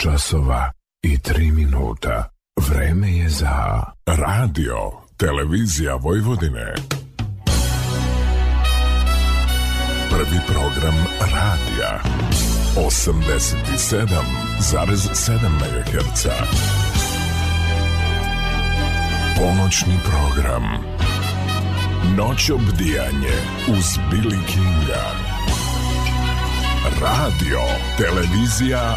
časova i 3 minuta. Vreme je za radio, televizija Vojvodine. Prvi program radija 87,7 MHz. Ponoćni program Noć obdijanje uz Billy Kinga. Radio, televizija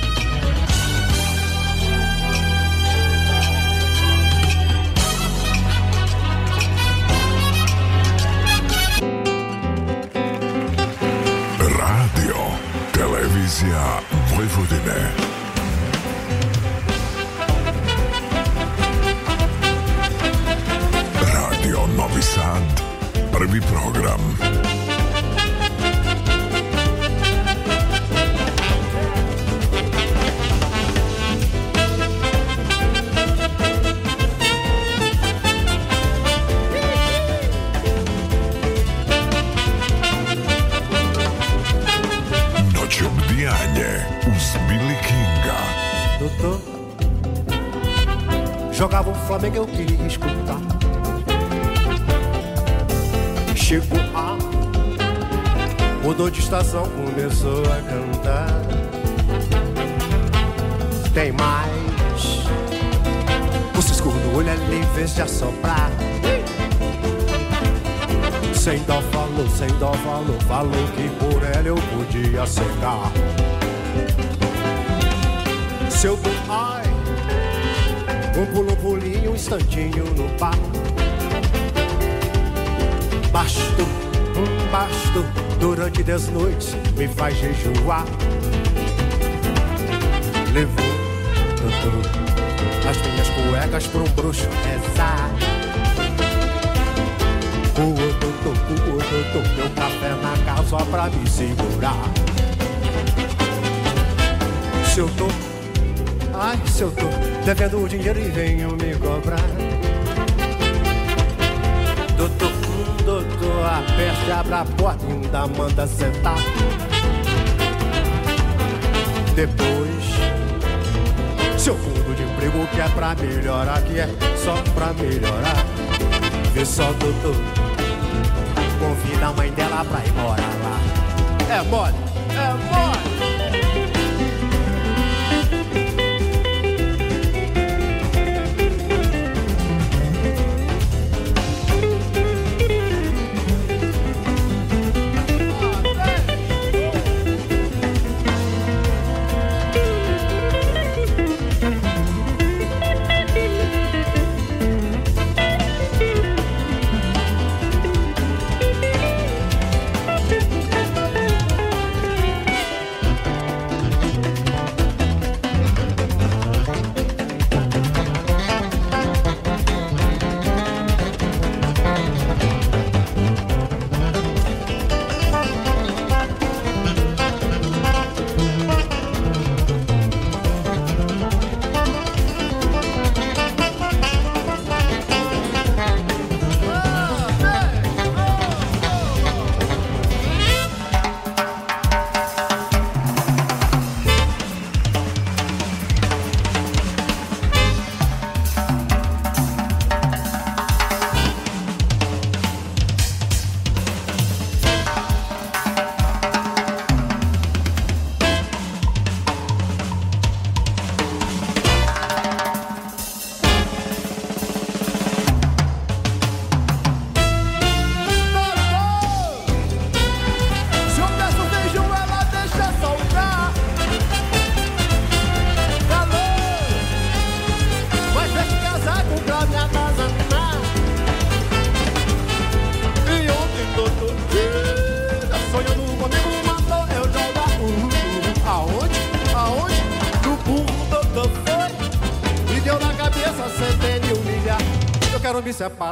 Ecclesia Prévodémet. Radio Novi Sad, prvi program. Flamengo eu é queria escutar. Chico A mudou de estação, começou a cantar. Tem mais. O cisco do olho ali é vez de assoprar. Sem dó falou, sem dó falou, falou que por ela eu podia cegar. Seu do um pulo, um pulinho, um instantinho no papo. Basto, um basto, durante dez noites me faz jejuar. Levou as minhas cuecas pra um bruxo rezar. Cuo, tô, cuo, tô, meu café na casa só pra me segurar. Se eu tô, ai, se eu tô Devendo o dinheiro e venho me cobrar Doutor doutor, a abra abre a porta e ainda manda sentar Depois, seu fundo de emprego que é pra melhorar Que é só pra melhorar Vê só, doutor, convida a mãe dela pra ir morar lá É mole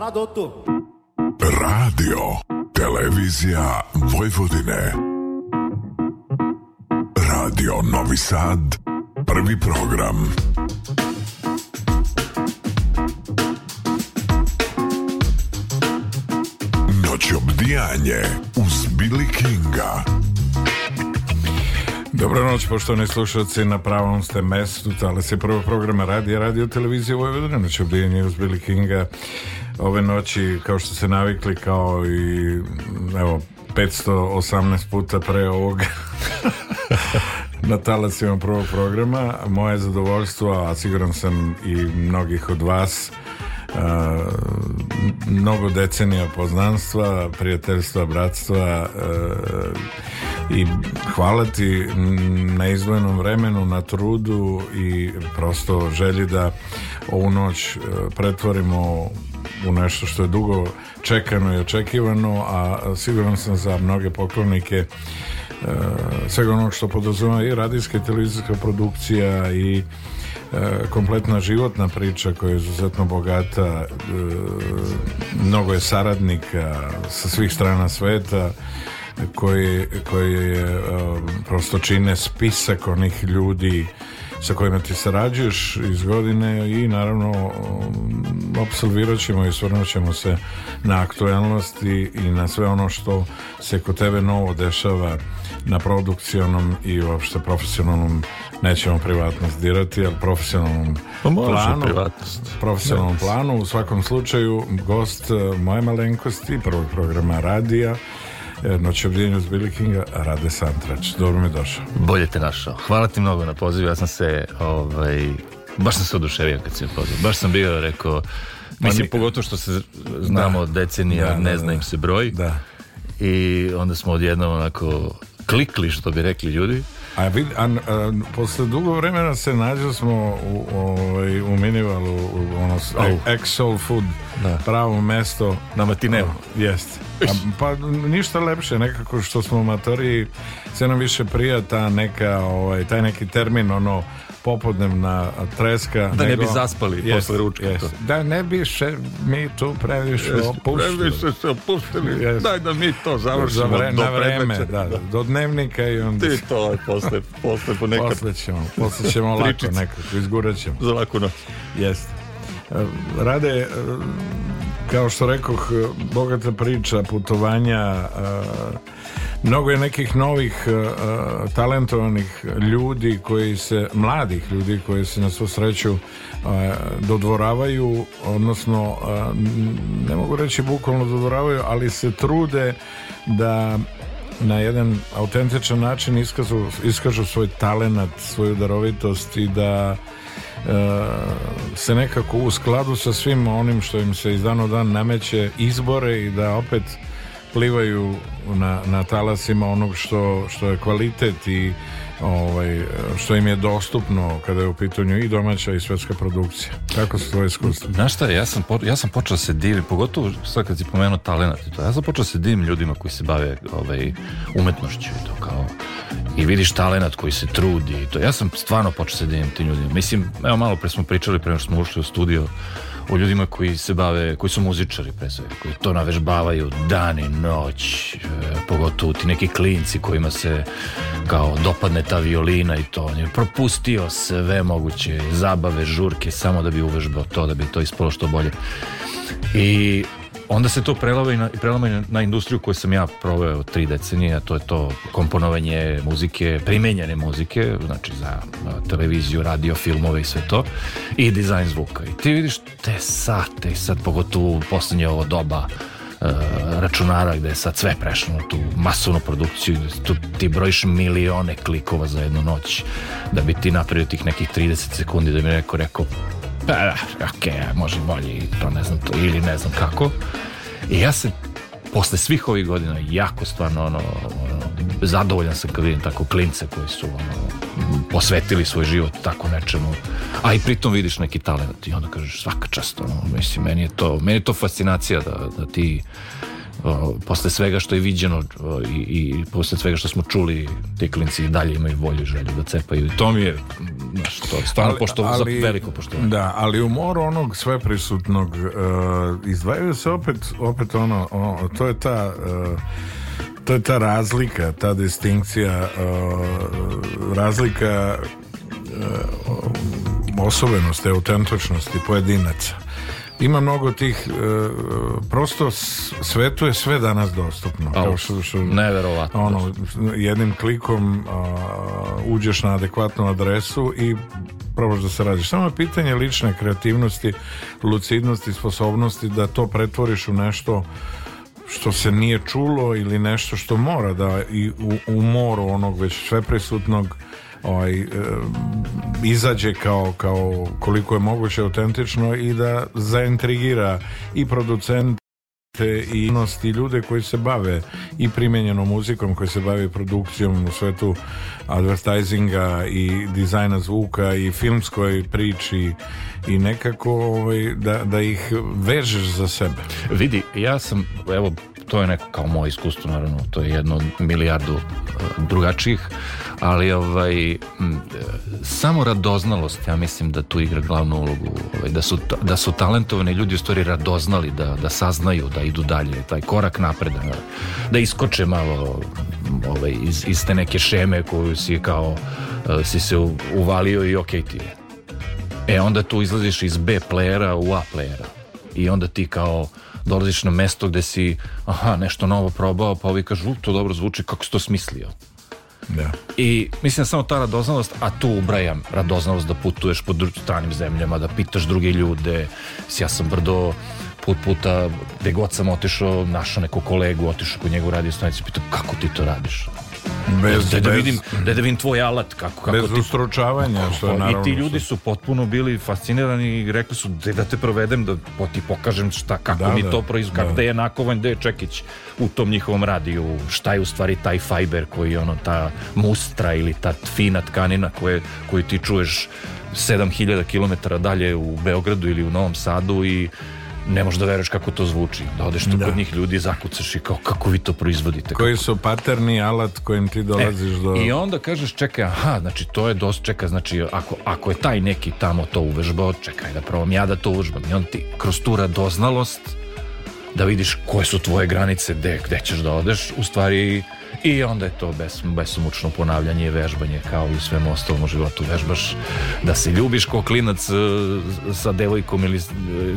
Adotu. Radio, televizija Vojvodine. Radio Novi Sad, prvi program. Noć obdijanje uz Billy Kinga. Dobro noć, poštovani slušalci, na pravom ste mestu, tale se prvo programa radija, radio televizije Vojvodina, noć obdijanje uz Billy Kinga ove noći kao što se navikli kao i evo 518 puta pre ovog na talasima prvog programa moje zadovoljstvo a siguran sam i mnogih od vas a, e, mnogo decenija poznanstva prijateljstva, bratstva a, e, i hvala ti na izvojenom vremenu, na trudu i prosto želji da ovu noć e, pretvorimo u nešto što je dugo čekano i očekivano, a siguran sam za mnoge poklonike e, svega onog što podrazuma i radijska i televizijska produkcija i e, kompletna životna priča koja je izuzetno bogata e, mnogo je saradnika sa svih strana sveta koji, koji je prosto čine spisak onih ljudi sa kojima ti sarađuješ iz godine i naravno um, observirat ćemo i svrnut ćemo se na aktuelnosti i na sve ono što se kod tebe novo dešava na produkcionom i uopšte profesionalnom nećemo privatnost dirati, ali profesionalnom pa planu, privatnost. profesionalnom planu u svakom slučaju gost uh, moje malenkosti prvog programa radija E, noć obdjenja uz Billy Kinga, Rade Santrač. Dobro mi došao. Bolje te našao. Hvala ti mnogo na pozivu. Ja sam se, ovaj, baš sam se oduševio kad si me pozvao. Baš sam bio, rekao, pa mislim, pa, pogotovo što se znamo da, decenija, da, ne da, zna da. im se broj. Da. I onda smo odjednom onako klikli, što bi rekli ljudi. A, vid, a, a posle dugo vremena se nađo smo u, ovaj, u minivalu u ono, Exol Food da. pravo mesto na matineu. Jeste. Pa ništa lepše nekako što smo matori sve nam više prija ta neka ovaj, taj neki termin ono popodnevna treska. Da nego, ne bi zaspali yes, posle ručka. Yes. Da ne bi še mi tu previše yes, opuštili. Previše se opuštili. Yes. Daj da mi to završimo. Za vre, do na vreme, da, da, do dnevnika i onda... Ti to posle, posle ponekad. Posle ćemo, posle ćemo lako nekako, izgurat ćemo. Za laku noć. Jeste. Rade, e, kao što rekoh, e, bogata priča, putovanja, e, mnogo je nekih novih e, talentovanih ljudi koji se, mladih ljudi koji se na svu sreću dodvoravaju, odnosno ne mogu reći bukvalno dodvoravaju, ali se trude da na jedan autentičan način iskazu, iskažu svoj talenat, svoju darovitost i da E, se nekako u skladu sa svim onim što im se iz dan u dan nameće izbore i da opet plivaju na, na talasima onog što, što je kvalitet i ovaj, što im je dostupno kada je u pitanju i domaća i svetska produkcija. Kako su tvoje iskustva? Znaš šta, ja sam, po, ja sam počeo da se divim, pogotovo sad kad si pomenuo talent, to, ja sam počeo da se divim ljudima koji se bave ovaj, umetnošću i to kao i vidiš talenat koji se trudi i to. Ja sam stvarno počeo da se divim tim ljudima. Mislim, evo malo pre smo pričali prema što smo ušli u studio o ljudima koji se bave, koji su muzičari pre svega, koji to navežbavaju dan i noć, e, pogotovo ti neki klinci kojima se kao dopadne ta violina i to, on je propustio sve moguće zabave, žurke, samo da bi uvežbao to, da bi to ispalo što bolje. I onda se to prelama i na, prelama na, na industriju koju sam ja proveo tri decenije, a to je to komponovanje muzike, primenjene muzike, znači za televiziju, radio, filmove i sve to, i dizajn zvuka. I ti vidiš te sate, sad pogotovo u poslednje ovo doba, e, računara gde je sad sve prešlo tu masovnu produkciju tu ti brojiš milione klikova za jednu noć da bi ti napravio tih nekih 30 sekundi da bi neko rekao da, ok, može bolje, to ne znam to, ili ne znam kako. I ja se posle svih ovih godina jako stvarno ono, ono zadovoljan sam kad vidim tako klince koji su ono, posvetili svoj život tako nečemu, a i pritom vidiš neki talent i onda kažeš svaka čast, ono, mislim, meni je to, meni je to fascinacija da, da ti posle svega što je viđeno i, i posle svega što smo čuli ti klinci dalje imaju volju i želju da cepaju i to mi je što stvarno ali, pošto, ali, za veliko poštovanje da, ali u moru onog sve prisutnog uh, e, izdvajaju se opet opet ono, ono to je ta uh, to je ta razlika ta distinkcija uh, razlika osobenosti, autentičnosti pojedinaca ima mnogo tih e, e prosto svetu je sve danas dostupno kao što, što neverovatno ono jednim klikom a, uđeš na adekvatnu adresu i probaš da se radiš samo je pitanje lične kreativnosti lucidnosti sposobnosti da to pretvoriš u nešto što se nije čulo ili nešto što mora da i u, u moru onog već sveprisutnog prisutnog ovaj, e, izađe kao, kao koliko je moguće autentično i da zaintrigira i producent i i ljude koji se bave i primenjenom muzikom, koji se bave produkcijom u svetu advertisinga i dizajna zvuka i filmskoj priči i nekako ovaj, da, da ih vežeš za sebe. Vidi, ja sam, evo, to je neko kao moje iskustvo, naravno, to je jedno od milijardu e, drugačijih ali ovaj, samo radoznalost, ja mislim da tu igra glavnu ulogu, ovaj, da, su, da su talentovani ljudi u stvari radoznali, da, da saznaju, da idu dalje, taj korak napred, da, iskoče malo ovaj, iz, iz te neke šeme koju si kao, si se uvalio i okej okay ti je. E, onda tu izlaziš iz B playera u A playera i onda ti kao dolaziš na mesto gde si aha, nešto novo probao, pa ovi kažu, to dobro zvuči, kako si to smislio? Da. I mislim da samo ta radoznalost, a tu ubrajam radoznalost da putuješ po stranim zemljama, da pitaš druge ljude, ja sam brdo put puta, gde god sam otišao, našao neku kolegu, otišao kod njega u radio stanicu, pitao kako ti to radiš? Bez, daj da vidim, da, da vidim tvoj alat kako, kako bez ti, ustručavanja što je naravno i ti ljudi su potpuno bili fascinirani i rekli su da, da te provedem da po, ti pokažem šta kako da, mi da, to proizvod kako da. da je nakovan, da je Čekić u tom njihovom radiju šta je u stvari taj fajber koji je ono ta mustra ili ta fina tkanina koje, koju ti čuješ 7000 km dalje u Beogradu ili u Novom Sadu i ne možeš da veruješ kako to zvuči. Da odeš tu da. kod njih ljudi i zakucaš i kao kako vi to proizvodite. Koji kako? su paterni alat kojim ti e, dolaziš e, do... I onda kažeš čekaj, aha, znači to je dosta čeka, znači ako, ako je taj neki tamo to uvežbao, čekaj da probam ja da to uvežbam. I on ti kroz tu radoznalost da vidiš koje su tvoje granice, gde, gde ćeš da odeš, u stvari i onda je to bes, besumučno ponavljanje i vežbanje kao i u svem ostalom u životu vežbaš da se ljubiš ko klinac e, sa devojkom ili e,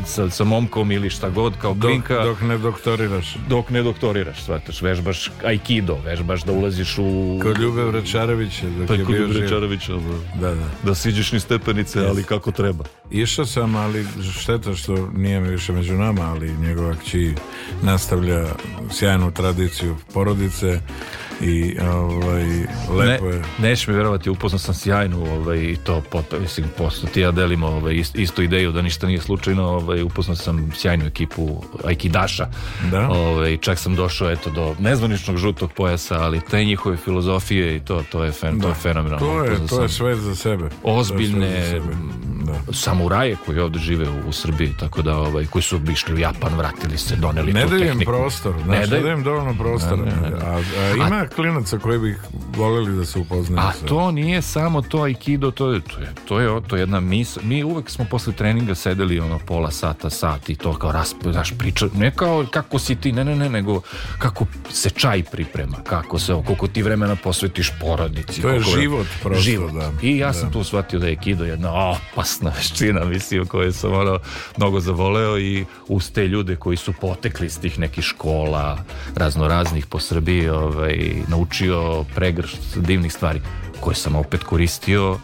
sa, sa momkom ili šta god kao klinka dok, dok ne doktoriraš dok ne doktoriraš shvataš vežbaš aikido vežbaš da ulaziš u kod Ljube Vračarevića dok pa, je kod Ljube Vračarevića da, da, da. da siđeš ni stepenice yes. ali kako treba išao sam ali šteta što nije više među nama ali njegova kći nastavlja sjajnu tradiciju porodice i ovaj, lepo je. Ne, neš mi verovati, upoznao sam sjajnu ovaj, to pot, mislim, posto ti ja delimo ovaj, ist, istu ideju da ništa nije slučajno, ovaj, upoznao sam sjajnu ekipu Aikidaša. Da? Ovaj, čak sam došao eto, do nezvaničnog žutog pojasa, ali te njihove filozofije i to, to je, fen, da. to je da. fenomenalno. To je, to je sve za sebe. Ozbiljne za sebe. Da. samuraje koji ovde žive u, u, Srbiji, tako da ovaj, koji su išli u Japan, vratili se, doneli ne tu tehniku. Ne dajem prostor, znači, ne dajem dovoljno prostora. A, a, ima a, klinaca koji bih voleli da se upoznaju. A to nije samo to Aikido, to je, to je, to je, to je jedna mis... Mi uvek smo posle treninga sedeli ono pola sata, sat i to kao rasp, znaš, priča, ne kao kako si ti, ne, ne, ne, nego kako se čaj priprema, kako se, koliko ti vremena posvetiš porodici. To je život prosto, život. da. I ja sam da. tu shvatio da je Aikido jedna opasna veština, mislim, kojoj sam ono mnogo zavoleo i uz te ljude koji su potekli iz tih nekih škola, raznoraznih po Srbiji, ovaj, ovaj, naučio pregršt divnih stvari koje sam opet koristio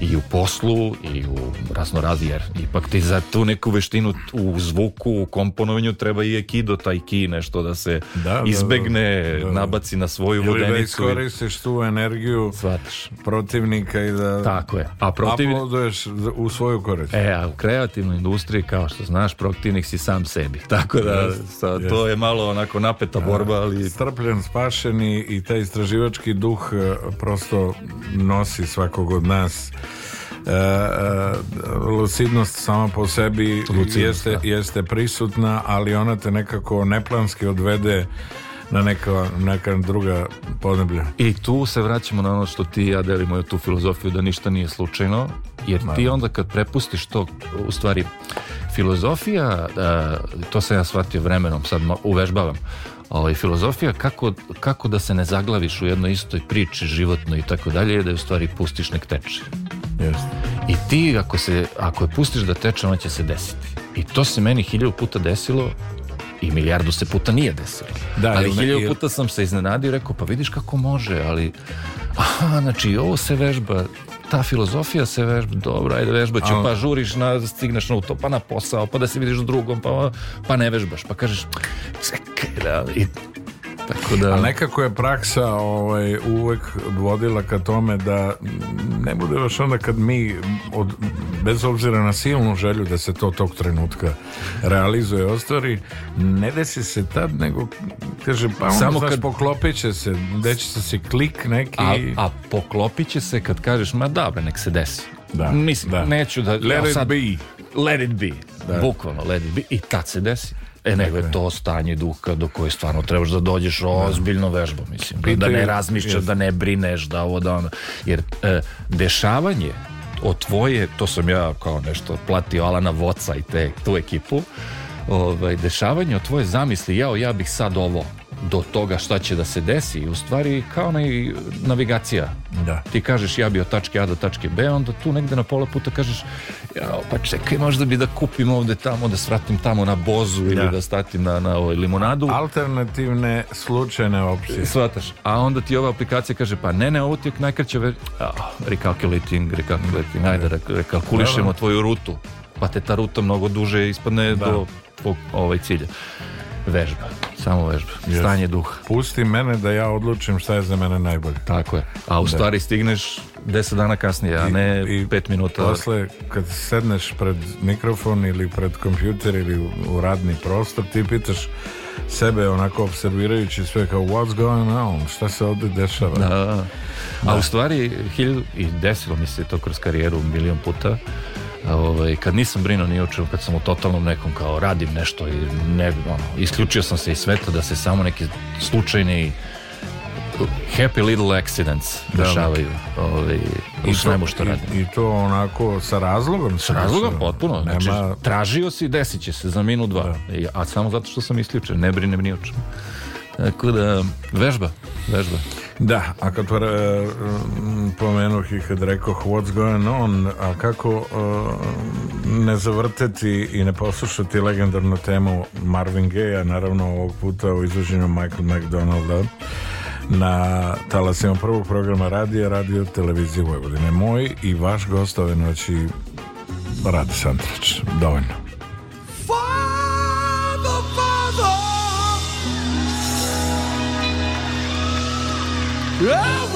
i u poslu i u raznoradi jer ipak ti za tu neku veštinu u zvuku, u komponovanju treba i ekido, taj ki nešto da se da, da, izbegne, da, da, nabaci na svoju Ili vodenicu. Ili da iskoristiš tu energiju Svatiš. protivnika i da Tako je. A protiv... aploduješ u svoju korist. E, a u kreativnoj industriji kao što znaš, protivnik si sam sebi. Tako da yes, sa, yes. to je malo onako napeta borba, ali... Strpljen, spašeni i taj istraživački duh e, prosto nosi svakog od nas E, e, lucidnost sama po sebi lucidnost, jeste, da. jeste prisutna, ali ona te nekako neplanski odvede na neka, neka druga podneblja. I tu se vraćamo na ono što ti i ja delimo tu filozofiju da ništa nije slučajno, jer ti onda kad prepustiš to, u stvari filozofija, e, to sam ja shvatio vremenom, sad uvežbavam, ali ovaj, filozofija kako, kako da se ne zaglaviš u jednoj istoj priči životnoj i tako dalje, da je u stvari pustiš nek teče. Yes. I ti, ako, se, ako je pustiš da teče, ona će se desiti. I to se meni hiljadu puta desilo i milijardu se puta nije desilo. Da, ali hiljadu puta sam se iznenadio i rekao, pa vidiš kako može, ali... Aha, znači, ovo se vežba, ta filozofija se vežba, dobro, ajde vežba A... pa žuriš, na, stigneš na to, pa na posao, pa da se vidiš drugom, pa, pa ne vežbaš, pa kažeš, čekaj, da, i Tako da... A nekako je praksa ovaj, uvek vodila ka tome da ne bude baš onda kad mi, od, bez obzira na silnu želju da se to tog trenutka realizuje, ostvari, ne desi se tad, nego kaže, pa on, Samo znaš, kad... poklopit će se, deći će se klik neki... A, a poklopit će se kad kažeš, ma dobro, da, nek se desi. Da, Mislim, da. neću da... Let ja, sad, it be. Let it be. Da. Bukvalno let it be. I tad se desi. E nego je to stanje duha do koje stvarno trebaš da dođeš da. ozbiljno vežbom, mislim. Da, da ne razmišljaš, da ne brineš, da ovo, da ono. Jer e, dešavanje o tvoje, to sam ja kao nešto platio Alana Voca i te, tu ekipu, ovaj, dešavanje o tvoje zamisli, jao, ja bih sad ovo, do toga šta će da se desi u stvari kao na navigacija da. ti kažeš ja bi od tačke A do tačke B onda tu negde na pola puta kažeš ja, pa čekaj možda bi da kupim ovde tamo da svratim tamo na bozu da. ili da statim na, na ovaj limonadu alternativne slučajne opcije Svataš. a onda ti ova aplikacija kaže pa ne ne ovo ti je najkraća ver... recalculating, recalculating ajde da. rekalkulišemo da, da. tvoju rutu pa te ta ruta mnogo duže ispadne da. do po, ovaj cilja Vežba. Samo vežba. Yes. Stanje duha. Pusti mene da ja odlučim šta je za mene najbolje. Tako je. A u da. stvari stigneš 10 dana kasnije, a ne I, i minuta. Posle, kad sedneš pred mikrofon ili pred kompjuter ili u radni prostor, ti pitaš sebe onako observirajući sve kao what's going on, šta se ovde dešava. Da. A da. u stvari, hilj, 1010 mi se to kroz karijeru milion puta, Ovaj, kad nisam brinuo ni učeo, kad sam u totalnom nekom kao radim nešto i ne, ono, isključio sam se iz sveta da se samo neki slučajni happy little accidents da, da. dešavaju da, ovaj, u svemu što radim. I, I, to onako sa razlogom? Sa razlogom, potpuno. Nema... Znači, tražio si, desit će se za minut, dva. Da. a samo zato što sam isključen, ne brinem ni o čemu. Tako da, vežba vežba. Da, a kad uh, pomenuh i kad rekoh what's going on, a kako uh, ne zavrteti i ne poslušati legendarnu temu Marvin Gaye, a naravno ovog puta u izvođenju Michael McDonalda na talasima prvog programa radija, radio televizije Vojvodine. Moj i vaš gost ove noći Rade Santrić, dovoljno. Yeah!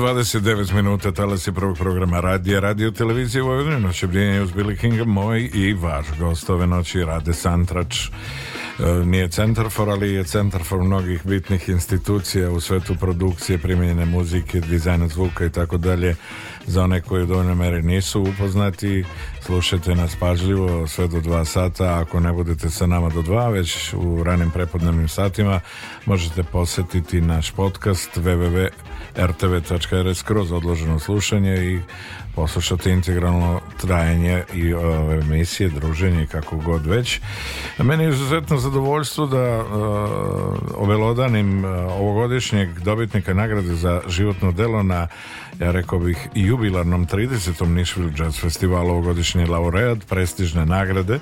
29 minuta talasi prvog programa radija Radio Televizije Vojvodine Noće brinje uz Billy Kinga Moj i vaš gost ove noći Rade Santrač e, Nije centarfor, ali je centarfor mnogih bitnih institucija u svetu produkcije, primjenjene muzike, dizajna zvuka i tako dalje Za one koji u dovoljnoj meri nisu upoznati Slušajte nas pažljivo sve do dva sata Ako ne budete sa nama do dva, već u ranim prepodnevnim satima Možete posetiti naš podcast www rtv.rs kroz odloženo slušanje i poslušate integralno trajanje i e, ove emisije, druženje kako god već. Meni je izuzetno zadovoljstvo da e, obelodanim e, ovogodišnjeg dobitnika nagrade za životno delo na ja rekao bih jubilarnom 30. Nashville Jazz Festivalu ovogodišnji laureat prestižne nagrade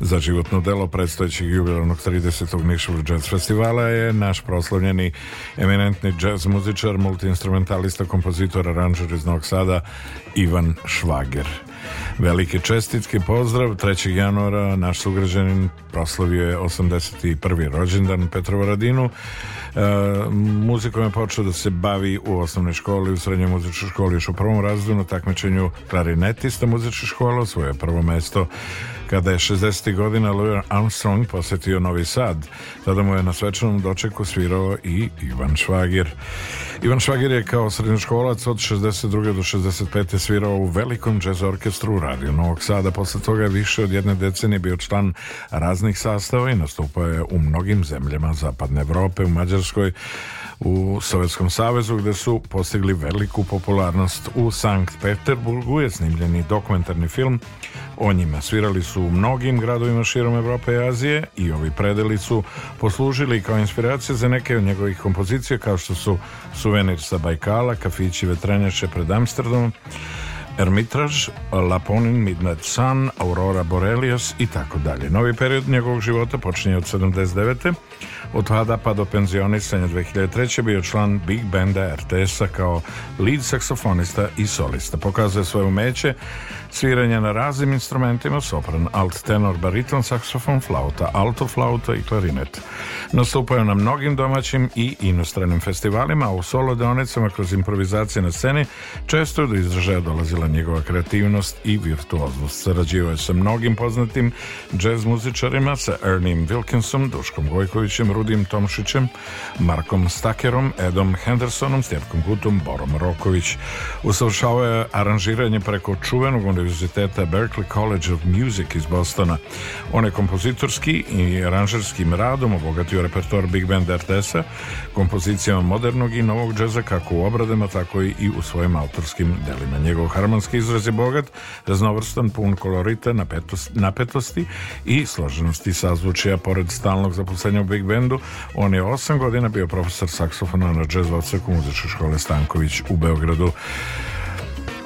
za životno delo predstojećeg jubilarnog 30. Nashville Jazz Festivala je naš proslovljeni eminentni jazz muzičar, multiinstrumentalista, kompozitor, aranžer iz Novog Sada Ivan Švager. Velike čestitke, pozdrav, 3. januara naš sugrađanin proslavio je 81. rođendan Petrova Radinu. E, muzikom je počeo da se bavi u osnovnoj školi, u srednjoj muzičkoj školi još u prvom razredu na takmičenju klarinetista muzičke škola, osvojio prvo mesto kada je 60. godina Louis Armstrong posetio Novi Sad. Tada mu je na svečanom dočeku svirao i Ivan Švagir. Ivan Švager je kao srednjoškolac od 62. do 65. svirao u velikom džez orkestru u Radio Novog Sada. Posle toga je više od jedne decenije bio član raznih sastava i nastupao je u mnogim zemljama Zapadne Evrope, u Mađarskoj, u Sovjetskom savezu gde su postigli veliku popularnost u Sankt Peterburgu je snimljeni dokumentarni film o njima svirali su u mnogim gradovima širom Evrope i Azije i ovi predeli su poslužili kao inspiracija za neke od njegovih kompozicija kao što su Suvenir sa Bajkala, Kafići vetrenjače pred Amsterdamom Ermitraž, Laponin, Midnight Sun, Aurora Borelios i tako dalje. Novi period njegovog života počinje od 79. Od tada pa do penzionisanja 2003. bio član Big Benda RTS-a kao lead saksofonista i solista. Pokazuje svoje umeće sviranja na raznim instrumentima sopran, alt, tenor, bariton, saksofon, flauta, alto flauta i klarinet. Nastupaju na mnogim domaćim i inostranim festivalima, a u solo deonicama kroz improvizacije na sceni često je do izražaja dolazila njegova kreativnost i virtuoznost. Sarađivao je sa mnogim poznatim džez muzičarima, sa Ernim Wilkinsom, Duškom Gojkovićem, Rudim Tomšićem, Markom Stakerom, Edom Hendersonom, Stjepkom Gutom, Borom Roković. Usavršavao je aranžiranje preko čuvenog univerziteta Univerziteta Berklee College of Music iz Bostona. On je kompozitorski i aranžerskim radom obogatio repertoar Big Band RTS-a kompozicijama modernog i novog džeza kako u obradama, tako i u svojim autorskim delima. Njegov harmonski izraz je bogat, raznovrstan, pun kolorita, napetost, napetosti i složenosti sazvučija. Pored stalnog zaposlenja u Big Bandu, on je 8 godina bio profesor saksofona na džez u muzičke škole Stanković u Beogradu.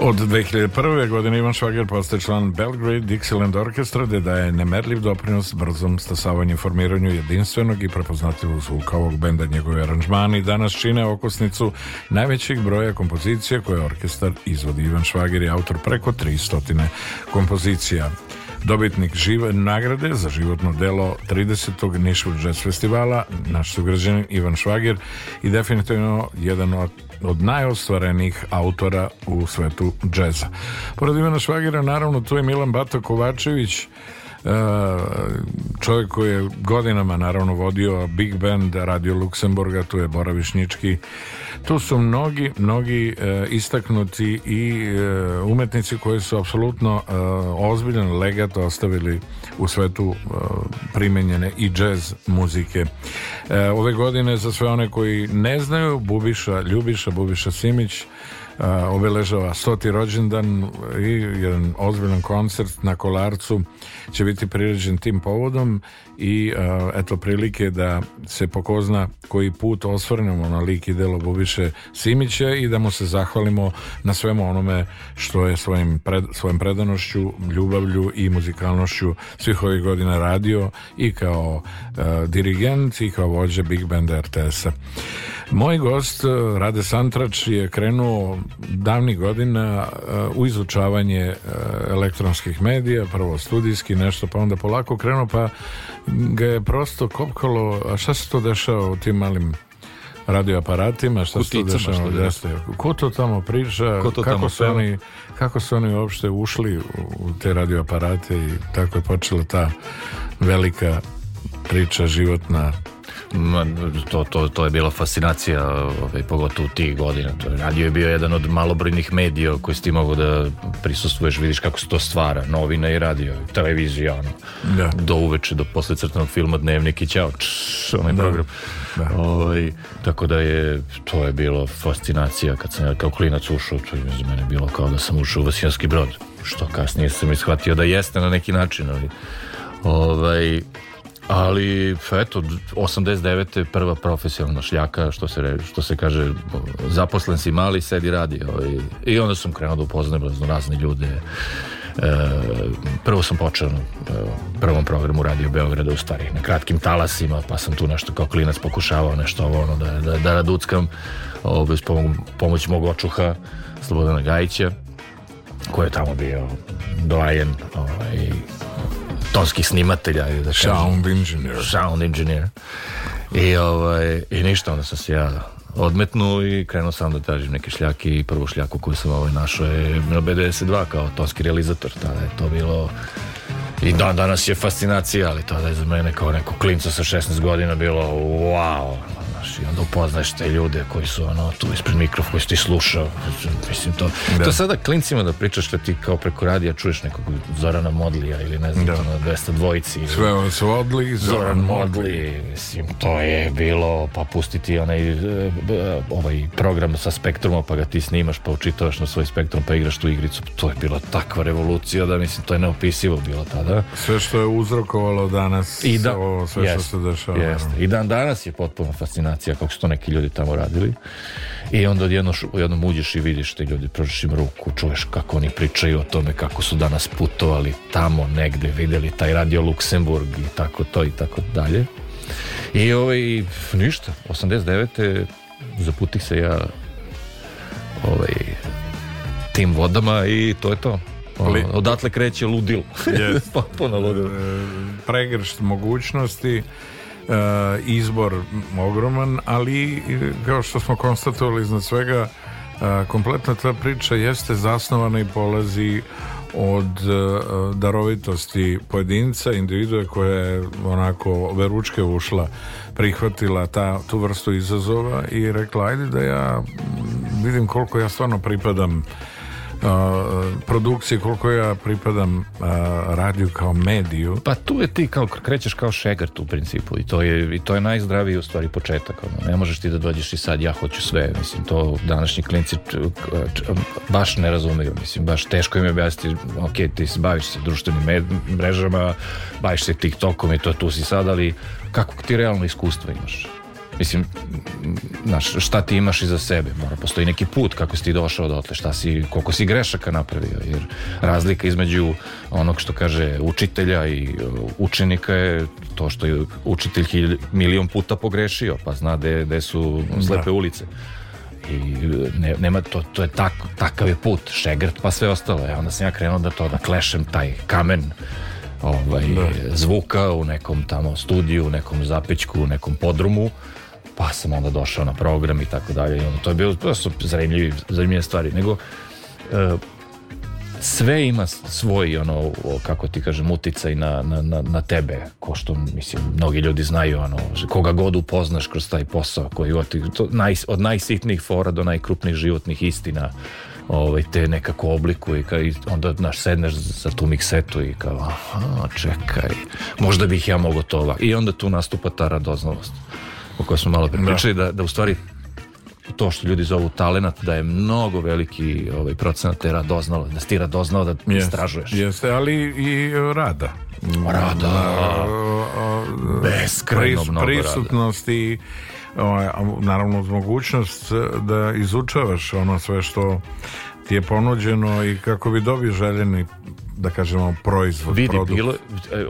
Od 2001. godine Ivan Švager postaje član Belgrade Dixieland Orkestra gde daje nemerljiv doprinos brzom stasavanju i formiranju jedinstvenog i prepoznatljivog zvuka ovog benda. Njegove aranžmani danas čine okosnicu najvećih broja kompozicija koje orkestar izvodi. Ivan Švager je autor preko 300 kompozicija dobitnik žive nagrade za životno delo 30. Nišvog jazz festivala, naš sugrađan Ivan Švager i definitivno jedan od od najostvarenijih autora u svetu džeza. Pored imena Švagira, naravno, tu je Milan Bata Kovačević, E, čovjek koji je godinama naravno vodio Big Band, Radio Luksemburga, tu je Boravišnički. Tu su mnogi, mnogi e, istaknuti i e, umetnici koji su apsolutno ozbiljan legat ostavili u svetu primenjene i jazz muzike. Ove godine za sve one koji ne znaju, Bubiša Ljubiša, Bubiša Simić obeležava stoti rođendan i jedan ozbiljan koncert na Kolarcu će biti priređen tim povodom i eto prilike da se pokozna koji put osvrnemo na lik i delo Bubiše Simića i da mu se zahvalimo na svemu onome što je svojim, pred, svojim predanošću, ljubavlju i muzikalnošću svih ovih godina radio i kao uh, dirigent i kao vođa Big Band RTS-a. Moj gost Rade Santrač je krenuo davnih godina u izučavanje e, elektronskih medija, prvo studijski nešto, pa onda polako krenuo, pa ga je prosto kopkalo, a šta se to dešava u tim malim radioaparatima, šta se to dešava, jeste, ko to tamo priča, to kako, tamo su oni, kako su oni uopšte ušli u te radioaparate i tako je počela ta velika priča životna to, to, to je bila fascinacija, ovaj, pogotovo u tih godina. To, radio je bio jedan od malobrojnih medija koji si ti mogao da prisustuješ, vidiš kako se to stvara, novina i radio, televizija, ono, da. do uveče, do posle crtanog filma, dnevnik i ćao, čš, onaj da. program. Da. Ovaj, tako da je, to je bilo fascinacija kad sam ja kao klinac ušao, to je za mene bilo kao da sam ušao u Vasiljanski brod, što kasnije sam ishvatio da jeste na neki način, ali ovaj, Ali, eto, 89. prva profesionalna šljaka, što se, re, što se kaže, zaposlen si mali, sedi radi. Ovaj. I onda sam krenuo da upoznajem razno razne ljude. E, prvo sam počeo na e, prvom programu Radio Beograda, u stvari, na kratkim talasima, pa sam tu nešto kao klinac pokušavao, nešto ovo, ono, da, da, da raduckam, ovaj, s pomo pomoć mog očuha, Slobodana Gajića, koji je tamo bio doajen ovaj, tonskih snimatelja. Da Sound engineer. Sound engineer. I, ovaj, I ništa, onda sam se ja odmetnu i krenuo sam da tražim neke šljake i prvu šljaku koju sam ovaj našao je na B92 kao tonski realizator. Tada je to bilo i dan danas je fascinacija, ali tada je za mene kao neko klinca sa 16 godina bilo wow, Znaš, I onda upoznaš te ljude koji su ono, tu ispred mikrofona, koji su ti slušao. Mislim, to, da. to sada klincima da pričaš da ti kao preko radija čuješ nekog Zorana Modlija ili ne znam, da. ono, 200 dvojici. Sve ono su Odli, Zoran, Zoran Modli. Mislim, to je bilo, pa pustiti onaj e, ovaj program sa spektruma, pa ga ti snimaš, pa učitavaš na svoj spektrum, pa igraš tu igricu. To je bila takva revolucija da, mislim, to je neopisivo bilo tada. Sve što je uzrokovalo danas I da, ovo, sve jest, što se dešava. Jeste. I dan danas je potpuno fascinantno kombinacija, kako su to neki ljudi tamo radili. I onda jedno, jednom uđeš i vidiš te ljudi, prožiš im ruku, čuješ kako oni pričaju o tome kako su danas putovali tamo negde, videli taj radio Luksemburg i tako to i tako dalje. I ovaj, ništa, 89. zaputih se ja ovaj, tim vodama i to je to. odatle kreće ludil. Yes. Potpuno ludil. E, pregršt mogućnosti Eh, izbor ogroman, ali kao što smo konstatovali iznad svega, eh, kompletna ta priča jeste zasnovana i polazi od eh, darovitosti pojedinca, individue koja je onako veručke ušla, prihvatila ta, tu vrstu izazova i rekla ajde da ja vidim koliko ja stvarno pripadam produkcije koliko ja pripadam radiju kao mediju. Pa tu je ti kao krećeš kao šegart u principu i to je, i to je najzdraviji u stvari početak. Ono. Ne možeš ti da dođeš i sad ja hoću sve. Mislim, to današnji klinci baš ne razumeju. Mislim, baš teško im je objasniti ok, ti se baviš se društvenim mrežama, baviš se TikTokom i to tu si sad, ali kako ti realno iskustvo imaš? Mislim, znaš, šta ti imaš iza sebe? Mora, postoji neki put kako si ti došao do dotle, šta si, koliko si grešaka napravio, jer razlika između onog što kaže učitelja i uh, učenika je to što je učitelj milion puta pogrešio, pa zna gde su slepe da. ulice i uh, ne, nema to, to je tak, takav je put, šegrt pa sve ostalo e, onda sam ja krenuo da to da klešem taj kamen ovaj, da. zvuka u nekom tamo studiju, u nekom zapičku, u nekom podrumu pa sam onda došao na program i tako dalje i onda to je bilo, to su zanimljivi, zanimljive stvari, nego e, sve ima svoj ono, kako ti kažem, uticaj na, na, na, na tebe, ko što mislim, mnogi ljudi znaju ono, koga god upoznaš kroz taj posao koji od, to, naj, od najsitnijih fora do najkrupnijih životnih istina ovaj, te nekako oblikuje i onda naš sedneš za tu miksetu i kao, aha, čekaj možda bih ja mogao to ovako i onda tu nastupa ta radoznalost o kojoj smo malo da. pričali, da. da, da u stvari to što ljudi zovu talenat, da je mnogo veliki ovaj, procenat te radoznalo, da si ti radoznao da yes, istražuješ. Jeste, ali i rada. Rada. A, a, Beskrajno pris, mnogo prisutnost rada. i ovaj, naravno uz mogućnost da izučavaš ono sve što ti je ponuđeno i kako bi dobio željeni da kažemo, proizvod, Vidi, produkt. Bilo, e,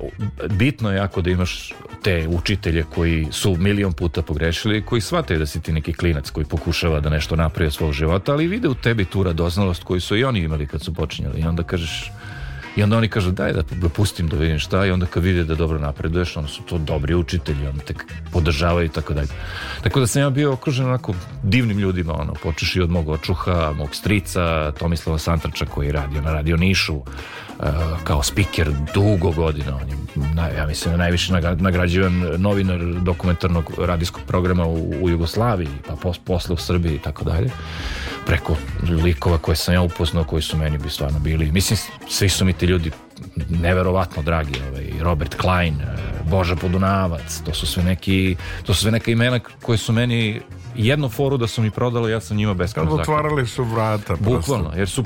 bitno je jako da imaš te učitelje koji su milion puta pogrešili i koji shvataju da si ti neki klinac koji pokušava da nešto napravi od svog života, ali vide u tebi tu radoznalost koju su i oni imali kad su počinjali i onda kažeš i onda oni kažu daj da, da pustim da vidim šta i onda kad vide da dobro napreduješ onda su to dobri učitelji, onda te podržavaju i tako dalje. Tako da sam ja bio okružen onako divnim ljudima, ono, počeš i od mog očuha, mog strica, Tomislava Santrača koji je radio na Radio Nišu, Eh, kao speaker dugo godina on je ja mislim najviše nagrađivan novinar dokumentarnog radijskog programa u, u Jugoslaviji pa pos, posle u Srbiji i tako dalje preko likova koje sam ja upoznao koji su meni bi stvarno bili mislim svi su mi ti ljudi neverovatno dragi ovaj, Robert Klein eh, Boža Podunavac to su sve neki to su sve neka imena koje su meni jednu foru da su mi prodali ja sam njima beskrajno otvarali su vrata bukvalno jer su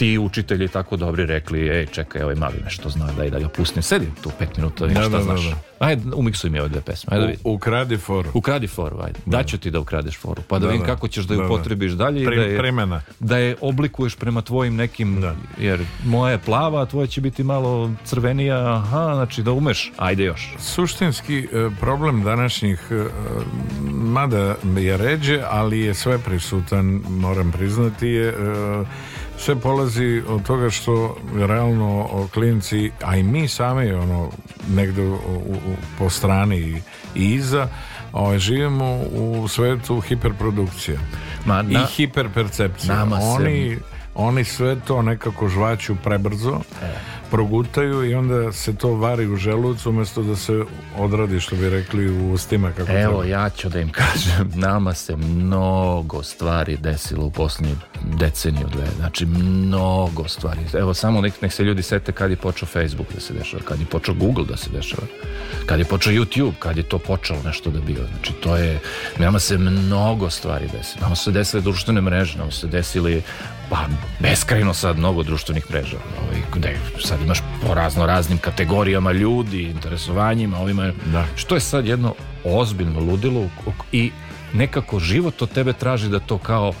ti učitelji tako dobri rekli, ej, čekaj, ovaj mali nešto zna, daj da ga pustim. Sedi tu pet minuta, da, šta da, da znaš. Da, da. Ajde, umiksuj mi ove dve pesme. Ajde, u, ukradi foru. Ukradi foru, ajde. Da. Daću ti da ukradeš foru, pa da, da vidim da. kako ćeš da ju da, potrebiš dalje. Pre, da, je, premena. da je oblikuješ prema tvojim nekim, jer moja je plava, a tvoja će biti malo crvenija, aha, znači da umeš, ajde još. Suštinski e, problem današnjih, e, mada je ređe, ali je sve prisutan, moram priznati, je e, sve polazi od toga što realno klinci, a i mi sami ono, negde u, u, po strani i, i iza o, živimo u svetu hiperprodukcije Ma, na, i hiperpercepcije oni, se... oni sve to nekako žvaću prebrzo e progutaju i onda se to vari u želucu umesto da se odradi što bi rekli u ustima kako Evo treba. ja ću da im kažem, nama se mnogo stvari desilo u posljednji deceniju dve, znači mnogo stvari. Evo samo nek, nek se ljudi sete kad je počeo Facebook da se dešava, kad je počeo Google da se dešava, kad je počeo YouTube, kad je to počelo nešto da bio. Znači to je, nama se mnogo stvari desilo. Nama su se desile društvene mreže, nama su se desili pa beskrajno sad mnogo društvenih mreža ovaj, gde sad imaš po razno raznim kategorijama ljudi, interesovanjima ovima, da. što je sad jedno ozbiljno ludilo i nekako život od tebe traži da to kao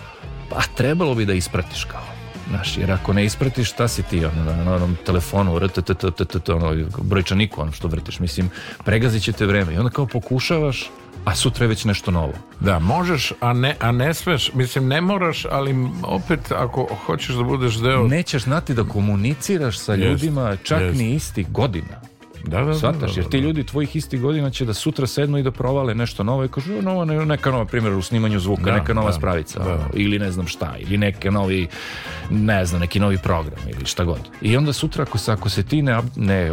pa trebalo bi da ispratiš kao Znaš, jer ako ne ispratiš, šta si ti ono, na onom telefonu, r, t, t, t, t, t, ono, brojčaniku, ono što vrtiš, mislim, pregazit će te vreme. I onda kao pokušavaš, a sutra je već nešto novo. Da, možeš, a ne, a ne smeš, mislim, ne moraš, ali opet, ako hoćeš da budeš deo... Nećeš znati da komuniciraš sa ljudima, čak yes. ni isti godina. Da, da, da Svataš, da, jer da, ti ljudi tvojih istih godina će da sutra sednu i da provale nešto novo i kažu nova, neka nova, primjer, u snimanju zvuka, da, neka nova da, spravica, da. ili ne znam šta, ili neke novi, ne znam, neki novi program ili šta god. I onda sutra ako se, ako se ti ne, ne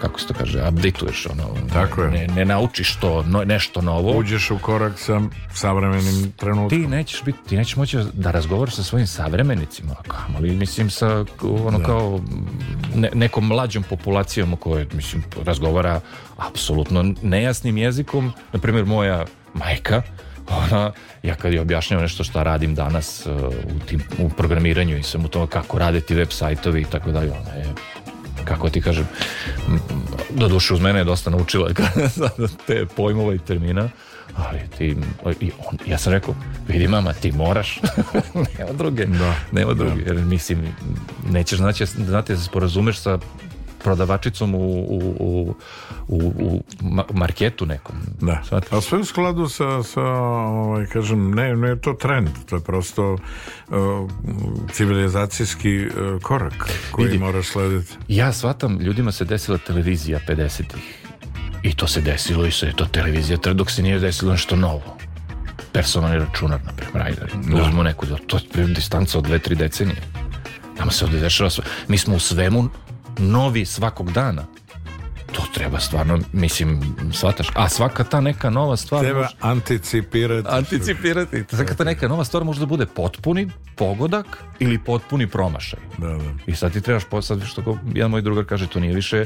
kako se to kaže, updateuješ ono, Tako je. Ne, ne naučiš to, no, nešto novo. Uđeš u korak sa savremenim trenutkom. Ti nećeš biti, ti nećeš moći da razgovaraš sa svojim savremenicima, ali mislim sa ono da. kao ne, nekom mlađom populacijom oko koje, mislim, razgovara apsolutno nejasnim jezikom. Naprimjer, moja majka, ona, ja kad je objašnjam nešto što radim danas uh, u, tim, u programiranju i sam u tome kako rade ti web sajtovi i tako dalje, ona je kako ti kažem, do duše uz mene je dosta naučila te pojmova i termina, ali ti, i on, ja sam rekao, vidi mama, ti moraš, nema druge, da, nema da. druge, jer mislim, nećeš znači znati da se sporazumeš sa prodavačicom u, u, u, u marketu nekom. Da. Smatim. A sve u skladu sa, sa ovaj, kažem, ne, ne to trend, to je prosto uh, civilizacijski uh, korak koji Vidi, moraš slediti. Ja shvatam, ljudima se desila televizija 50-ih i to se desilo i sve to televizija, dok se nije desilo nešto novo personalni računar, na primjer, da. neku, to je distanca od dve, tri decenije. Nama se ovdje dešava sve. Mi smo u svemu novi svakog dana to treba stvarno, mislim, svataš. A svaka ta neka nova stvar... Treba može... anticipirati. Anticipirati. Svaka ta neka nova stvar može da bude potpuni pogodak ili potpuni promašaj. Da, da. I sad ti trebaš, sad što jedan moj drugar kaže, to nije više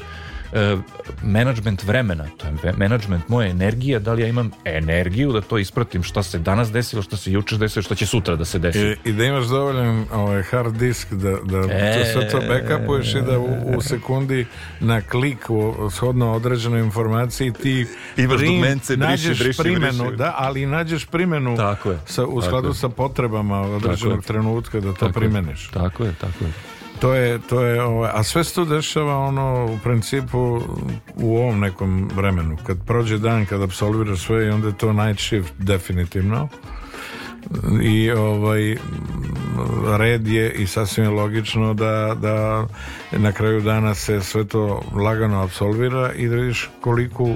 E, management vremena, to je management moje energije, da li ja imam energiju da to ispratim šta se danas desilo, šta se jučer desilo, šta će sutra da se desi. I, i da imaš dovoljan ovaj, hard disk da, da e, to sve to backupuješ i da u, u, sekundi na klik u, shodno određenoj informaciji ti imaš prim, dugmence, nađeš briši, primenu, briši. da, ali nađeš primenu tako je, sa, u skladu tako sa potrebama određenog tako trenutka da to tako primeniš. Je, tako je, tako je to je, to je ovaj, a sve se to dešava ono u principu u ovom nekom vremenu kad prođe dan, kad absolviraš sve i onda je to night shift definitivno i ovaj red je i sasvim je logično da, da na kraju dana se sve to lagano absolvira i da vidiš koliku eh,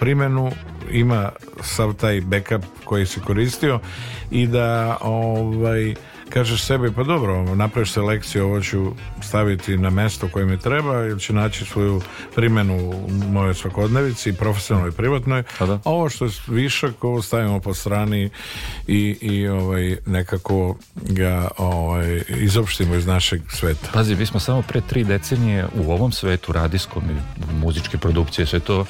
primenu ima sav taj backup koji se koristio i da ovaj kažeš sebi pa dobro, napraviš selekciju ovo ću staviti na mesto koje mi treba ili će naći svoju primenu u mojoj svakodnevici, profesionalnoj i privatnoj. A pa da. ovo što je višak, ovo stavimo po strani i, i ovaj, nekako ga ovaj, izopštimo iz našeg sveta. Pazi, mi smo samo pre tri decenije u ovom svetu radiskom i muzičke produkcije, sve to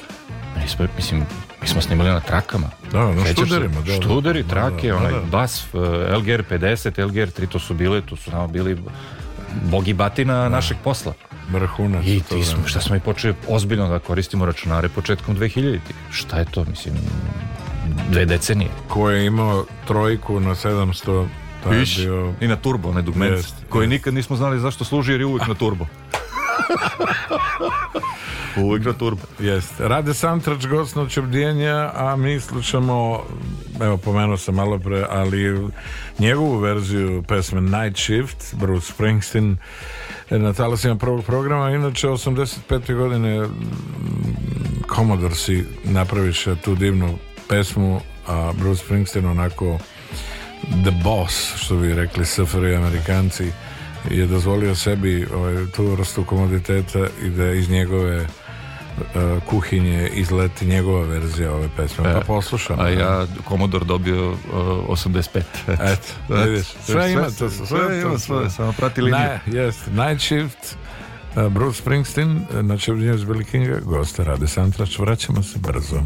Nismo, mislim, mi smo snimali na trakama. Da, na študerima. Da, da, študeri, da, trake, da, onaj da, da. BASF, LGR 50, LGR 3, to su bile, to su nama bili bogi batina našeg posla. Vrhunac. I ti smo, šta smo i počeli ozbiljno da koristimo računare početkom 2000-ih. Šta je to, mislim, dve decenije. Ko je imao trojku na 700 Piš, bio... i na turbo, onaj dugment, koji nikad nismo znali zašto služi jer je uvijek na turbo. uvek na turbo. Jeste. Rade Santrač, gost noćobdjenja, a mi slušamo, evo pomenuo sam malo pre, ali njegovu verziju pesme Night Shift, Bruce Springsteen, e, na talasima prvog programa, inače 85. godine Commodore si napraviše tu divnu pesmu, a Bruce Springsteen onako the boss, što bi rekli SFRI Amerikanci, je dozvolio sebi ovaj, tu vrstu komoditeta i da iz njegove Eh, kuhinje izleti njegova verzija ove pesme, pa e, poslušam. A ja Komodor dobio 85. Eh, Eto, znači, vidiš, sve ima to, sve ima svoje, samo prati liniju. Jest, Night Shift, eh, Bruce Springsteen, na Čevdinju Billy Kinga, goste Rade Santrač, vraćamo se brzo.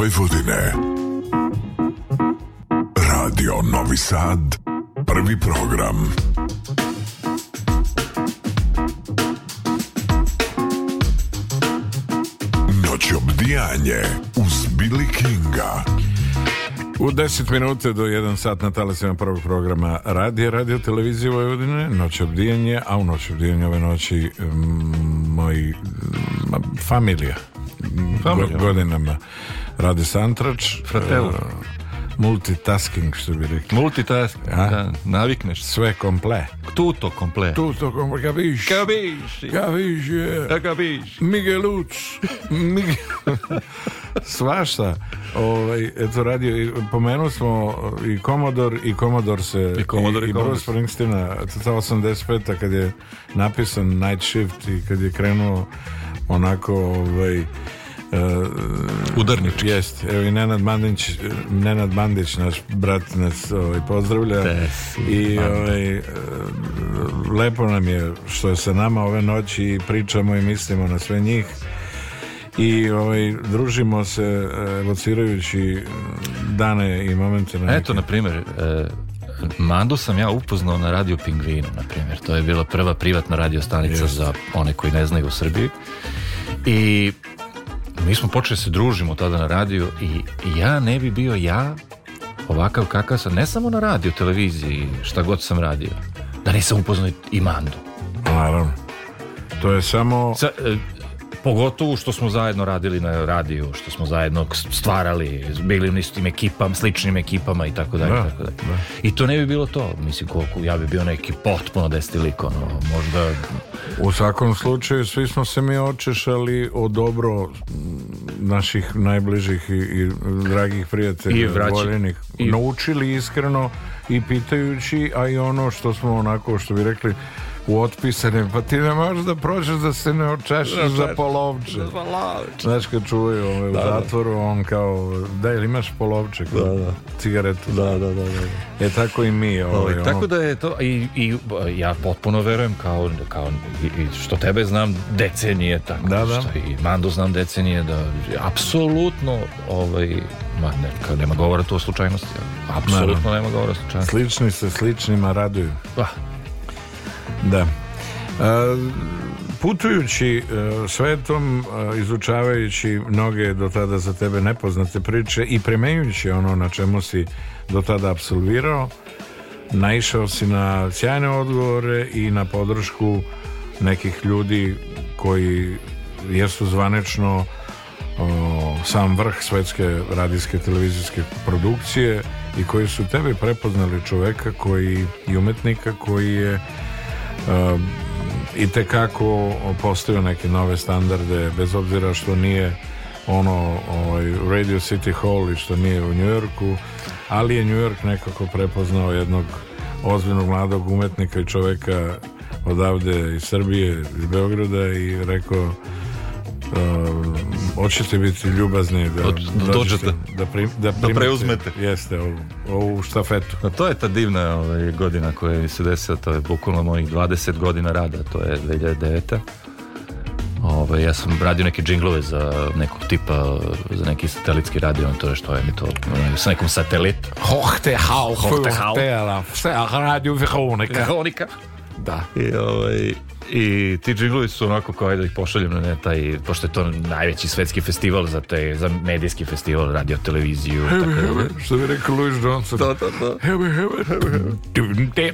Vojvodine. Radio Novi Sad, prvi program. Noć obdijanje uz Billy Kinga. U 10 minuta do 1 sat na talasima prvog programa Radio, radio televizije Vojvodine, noć obdijanje, a u noć obdijanje ove noći um, moji um, familija, familija. godinama Rade Santrač. Fratelo. Uh, eh, multitasking, što bi rekli. Multitasking, da, navikneš. Sve komple. Tuto komple. Tuto komple, kapiš. Kapiš. Kapiš je. Da kapiš. Migueluc. Miguel... Svašta. Ovaj, eto, radio, pomenuli smo i Komodor, i Komodor se... I Komodor, i, i, i Bruce Springsteena, 85 kad je napisan Night Shift i kad je krenuo onako, ovaj, uh, udarnički. Jeste. Evo i Nenad Mandić, Nenad Mandić naš brat nas ovaj, pozdravlja Des, i ovaj, e, lepo nam je što je sa nama ove noći i pričamo i mislimo na sve njih i ovaj, družimo se evocirajući dane i momente na Eto, na primjer, e, Mandu sam ja upoznao na radio Pingvinu, na primjer. To je bila prva privatna radio stanica Just. za one koji ne znaju u Srbiji. I mi smo počeli da se družimo tada na radiju i ja ne bi bio ja ovakav kakav sam, ne samo na radiju, televiziji, šta god sam radio, da nisam upoznao i Mandu. Naravno. To je samo... Sa, e, Pogotovo što smo zajedno radili na radiju, što smo zajedno stvarali, bili u istim ekipama, sličnim ekipama i tako dalje. Da, tako dalje. Da. I to ne bi bilo to, mislim, koliko ja bi bio neki potpuno destilik, ono, možda... U svakom slučaju, svi smo se mi očešali o dobro naših najbližih i, i dragih prijatelja, I vraći, voljenih. I... Naučili iskreno i pitajući, a i ono što smo onako, što bi rekli, u otpisanim, pa ti ne možeš da prođeš da se ne očešeš ne, da, za da, polovče. Za polovče. Znaš kad čuvaju ovaj, u da, da. zatvoru, on kao, da, ili imaš polovče, da, da. cigaretu. Da, da, da, da. E tako i mi. Ovaj, da, tako ono... da je to, i, i ja potpuno verujem, kao, kao i, što tebe znam, decenije tako. Da, da. Što I Mando znam decenije, da, apsolutno, ovaj, ma, ne, kao, nema govora tu o slučajnosti. Apsolutno nema govora o slučajnosti. Slični se sličnima raduju. Pa, ah. Da. E, putujući e, svetom, e, izučavajući mnoge do tada za tebe nepoznate priče i premenjujući ono na čemu si do tada absolvirao, naišao si na sjajne odgovore i na podršku nekih ljudi koji jesu zvanečno sam vrh svetske radijske televizijske produkcije i koji su tebe prepoznali čoveka koji i umetnika koji je i kako postavio neke nove standarde bez obzira što nije ono ovaj, Radio City Hall i što nije u Njujorku ali je Njujork nekako prepoznao jednog ozbiljnog mladog umetnika i čoveka odavde iz Srbije, iz Beograda i rekao hoćete biti ljubazni da, da dođete da, prim, da, primate, da preuzmete jeste ovu, ovu štafetu no, to je ta divna ovaj, godina koja mi se desila to je bukvalno mojih 20 godina rada to je 2009 Ove, ja sam radio neke džinglove za nekog tipa, za neki satelitski radio, on to je što je mi to, sa nekom satelit. Hohte hau, hohte hau. Hohte hau. Hohte hau. Hohte hau. Hohte hau. Hohte hau. I ti džinglovi su onako kao da ih pošaljem na taj, pošto je to najveći svetski festival za, te, za medijski festival, radio, televiziju. Hebe, tako hebe, da. što bi rekao Louis Johnson. Da, da, da. Hebe, hebe, hebe.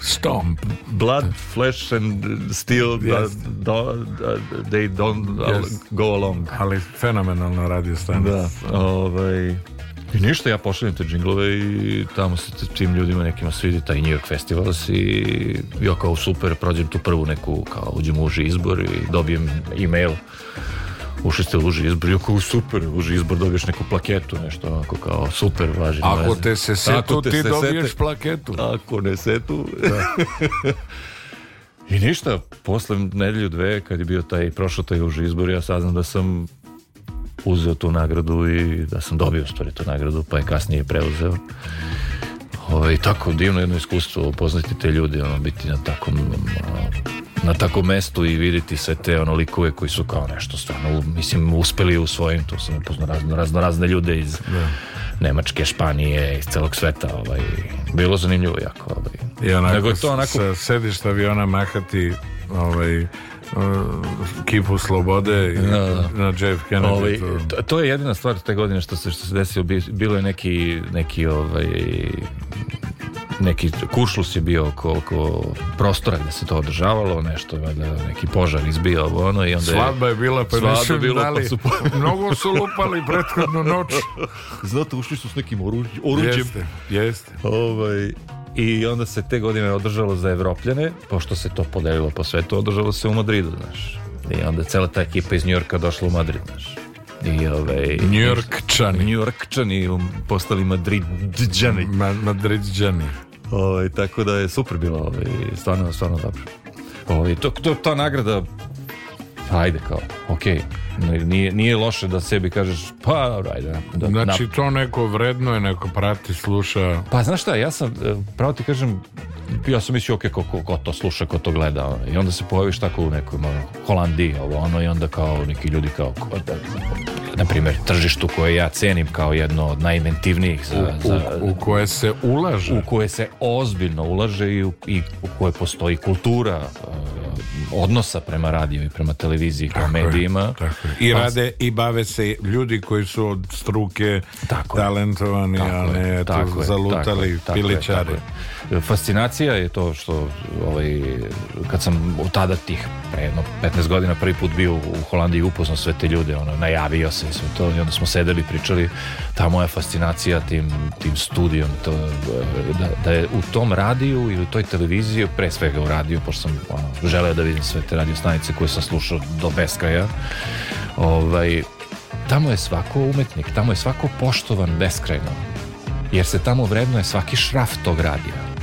Stomp. Blood, flesh and steel, yes. da, da, da they don't yes. go along. Ali fenomenalno radio stanica. Da, ovaj... I ništa, ja pošaljem te džinglove i tamo se tim ljudima nekima svidi taj New York Festivals i ja kao super prođem tu prvu neku, kao uđem u uži izbor i dobijem e-mail ušli ste u uži izbor, i kao super, uži izbor dobiješ neku plaketu, nešto onako kao super, važno. Ako te se setu, te ti se dobiješ sete, plaketu. Ako ne setu. Da. I ništa, posle nedelju dve, kad je bio taj, prošao taj uži izbor, ja saznam da sam uzeo tu nagradu i da sam dobio stvari tu nagradu, pa je kasnije preuzeo. Ove, ovaj, tako divno jedno iskustvo upoznati te ljude, ono, biti na takom na takom mestu i videti sve te ono likove koji su kao nešto stvarno, mislim, uspeli u svojim, tu sam upoznao razno, razno, razne ljude iz ne. Da. Nemačke, Španije, iz celog sveta, ovaj, bilo zanimljivo jako, ovaj. I onako, Nego to onako... sa sedišta aviona mahati, ovaj, kipu slobode da, da. na Jeff Kennedy. Ovi, to... to je jedina stvar te godine što se što se desilo bilo je neki neki ovaj neki kušlus je bio oko, oko prostora gdje se to održavalo, nešto valjda neki požar izbio ono i onda svadba je bila pa nisu bilo, pa su... mnogo su lupali prethodnu noć. Znate, ušli su s nekim oruđ, oruđem. Jeste, jeste. Ovaj i onda se te godine održalo za Evropljane, pošto se to podelilo po svetu, održalo se u Madridu, znaš. I onda cela ta ekipa iz Njorka došla u Madrid, znaš. I ovaj... Njorkčani. Njorkčani postali Madridđani. Ma, Madridđani. Ovaj, tako da je super bilo, ovaj, stvarno, stvarno dobro. Ovaj, to, to, ta nagrada ajde kao, okej. Okay. Nije, nije loše da sebi kažeš, pa dobro, ajde. Da, znači to neko vredno je, neko prati, sluša. Pa znaš šta, ja sam, e, pravo ti kažem, ja sam mislio, ok, ko, ko, ko, to sluša, ko to gleda. I onda se pojaviš tako u nekoj ono, Holandiji, ovo, ono, i onda kao neki ljudi kao, ko, da, na primjer, tržištu koje ja cenim kao jedno od najinventivnijih. Za, u, za, u, koje se ulaže. U koje se ozbiljno ulaže i, i u koje postoji kultura e, odnosa prema radiju i prema televiziji tako kao medijima. Je, tako je. I pa, rade i bave se ljudi koji su od struke tako talentovani, je, a ne tako tu, zalutali tako piličari. Tako fascinacija je to što ovaj, kad sam od tada tih pre jedno 15 godina prvi put bio u Holandiji upoznao sve te ljude, ono, najavio se sve to i onda smo sedeli, pričali ta moja fascinacija tim, tim studijom to, da, da je u tom radiju i u toj televiziji, pre svega u radiju pošto sam ono, želeo da vidim sve te radio stanice koje sam slušao do beskraja ovaj, tamo je svako umetnik, tamo je svako poštovan beskrajno jer se tamo vredno je svaki šraf tog radija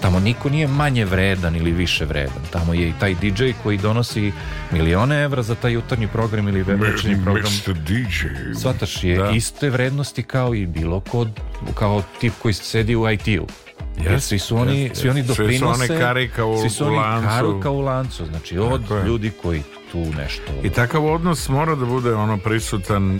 Tamo niko nije manje vredan ili više vredan. Tamo je i taj DJ koji donosi milione evra za taj jutarnji program ili večernji program. Svataš je da. iste vrednosti kao i bilo kod, kao tip koji sedi u IT-u. Yes, svi su oni, yes, svi oni doprinose, svi su one u, svi su oni lancu. u lancu, znači od ljudi koji tu nešto... I takav odnos mora da bude ono prisutan uh,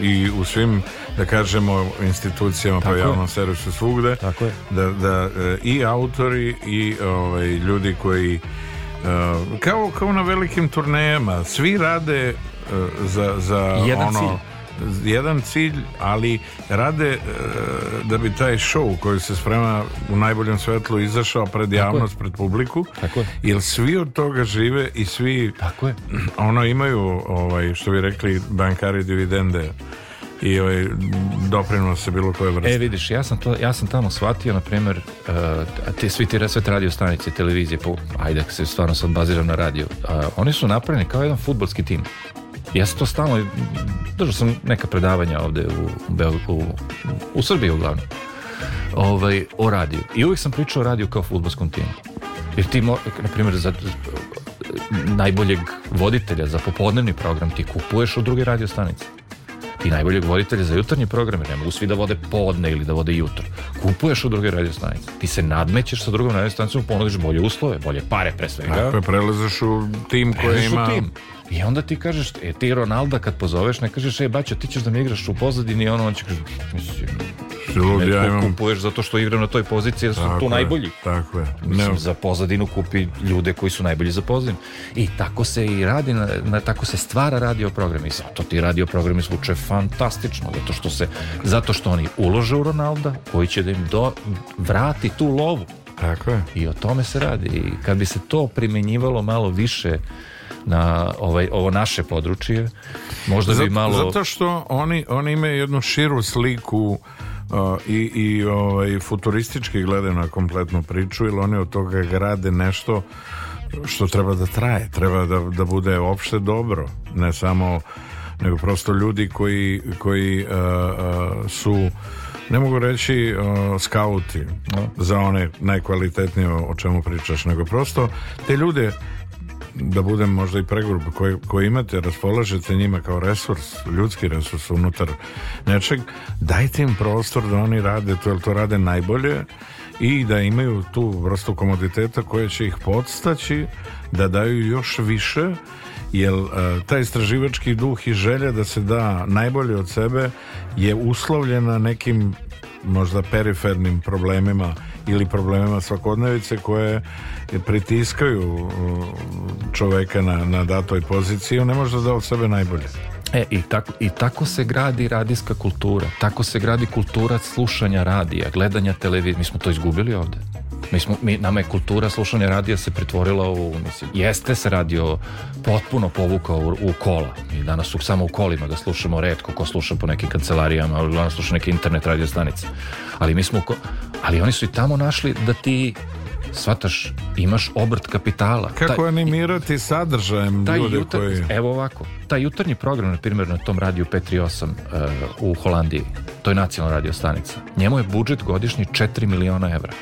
i u svim da kažemo institucijama pa Tako pa javnom servisu svugde Tako je. da, da e, i autori i ovaj, ljudi koji e, kao, kao na velikim turnejama svi rade e, za, za Jedan ono cilj jedan cilj, ali rade e, da bi taj show koji se sprema u najboljem svetlu izašao pred javnost, pred publiku. Tako je. Jer svi od toga žive i svi Tako je. ono imaju ovaj što vi rekli bankari dividende i ovaj, doprinos se bilo koje vrste. E, vidiš, ja sam, to, ja sam tamo shvatio, na primer uh, te, svi ti sve radio stanice, televizije, po, ajde, se stvarno sad baziram na radio, uh, oni su napravljeni kao jedan fudbalski tim. Ja sam to stalno, držao sam neka predavanja ovde u, u, u Srbiji uglavnom, ovaj, o radiju. I uvijek sam pričao o radiju kao futbolskom timu. Jer ti, na primjer, za najboljeg voditelja za popodnevni program ti kupuješ od druge radio stanice ti najboljeg voditelja za jutarnji program, jer ne mogu svi da vode podne ili da vode jutro. Kupuješ u druge radio stanice, ti se nadmećeš sa drugom radio stanicom, ponudiš bolje uslove, bolje pare pre svega. Tako je, prelaziš u tim koji ima... Tim. I onda ti kažeš, e, ti Ronalda kad pozoveš, ne kažeš, e, baćo, ti ćeš da mi igraš u pozadini ono, on će kažeš, mislim, Silog ja imam... kupuješ zato što igram na toj poziciji jer su tako tu je, najbolji. Tako je. Ne... Mislim, za pozadinu kupi ljude koji su najbolji za pozadinu. I tako se i radi, na, na tako se stvara radio program i zato ti radio programi zvuče fantastično, zato što se zato što oni ulože u Ronalda koji će da im do, vrati tu lovu. Tako je. I o tome se radi. I kad bi se to primenjivalo malo više na ovaj, ovo naše područje možda zato, bi malo... Zato što oni, oni imaju jednu širu sliku i, i ovaj, futuristički gledaju na kompletnu priču ili oni od toga grade nešto što treba da traje treba da, da bude opšte dobro ne samo nego prosto ljudi koji, koji a, a, su ne mogu reći uh, skauti no. za one najkvalitetnije o čemu pričaš, nego prosto te ljude da budem možda i pregrup koje, koje imate, raspolažete njima kao resurs, ljudski resurs unutar nečeg, dajte im prostor da oni rade to, jer to rade najbolje i da imaju tu vrstu komoditeta koja će ih podstaći da daju još više jer uh, taj istraživački duh i želja da se da najbolje od sebe je uslovljena nekim možda perifernim problemima ili problemima svakodnevice koje pritiskaju čoveka na, na datoj poziciji on ne može da, da od sebe najbolje E, i tako, i tako se gradi radijska kultura, tako se gradi kultura slušanja radija, gledanja televizije. Mi smo to izgubili ovde, Mi smo, mi, nama je kultura slušanja radija se pretvorila u, mislim, jeste se radio potpuno povukao u, u kola. Mi danas su samo u kolima da slušamo redko, ko sluša po nekim kancelarijama, uglavnom sluša neke internet radio stanice. Ali mi smo, ali oni su i tamo našli da ti shvataš, imaš obrt kapitala. Kako taj, animirati sadržajem taj ljude jutar, koji... Evo ovako, taj jutarnji program, na primjer, na tom radiju 538 uh, eh, u Holandiji, to je nacionalna radio stanica, njemu je budžet godišnji 4 miliona evra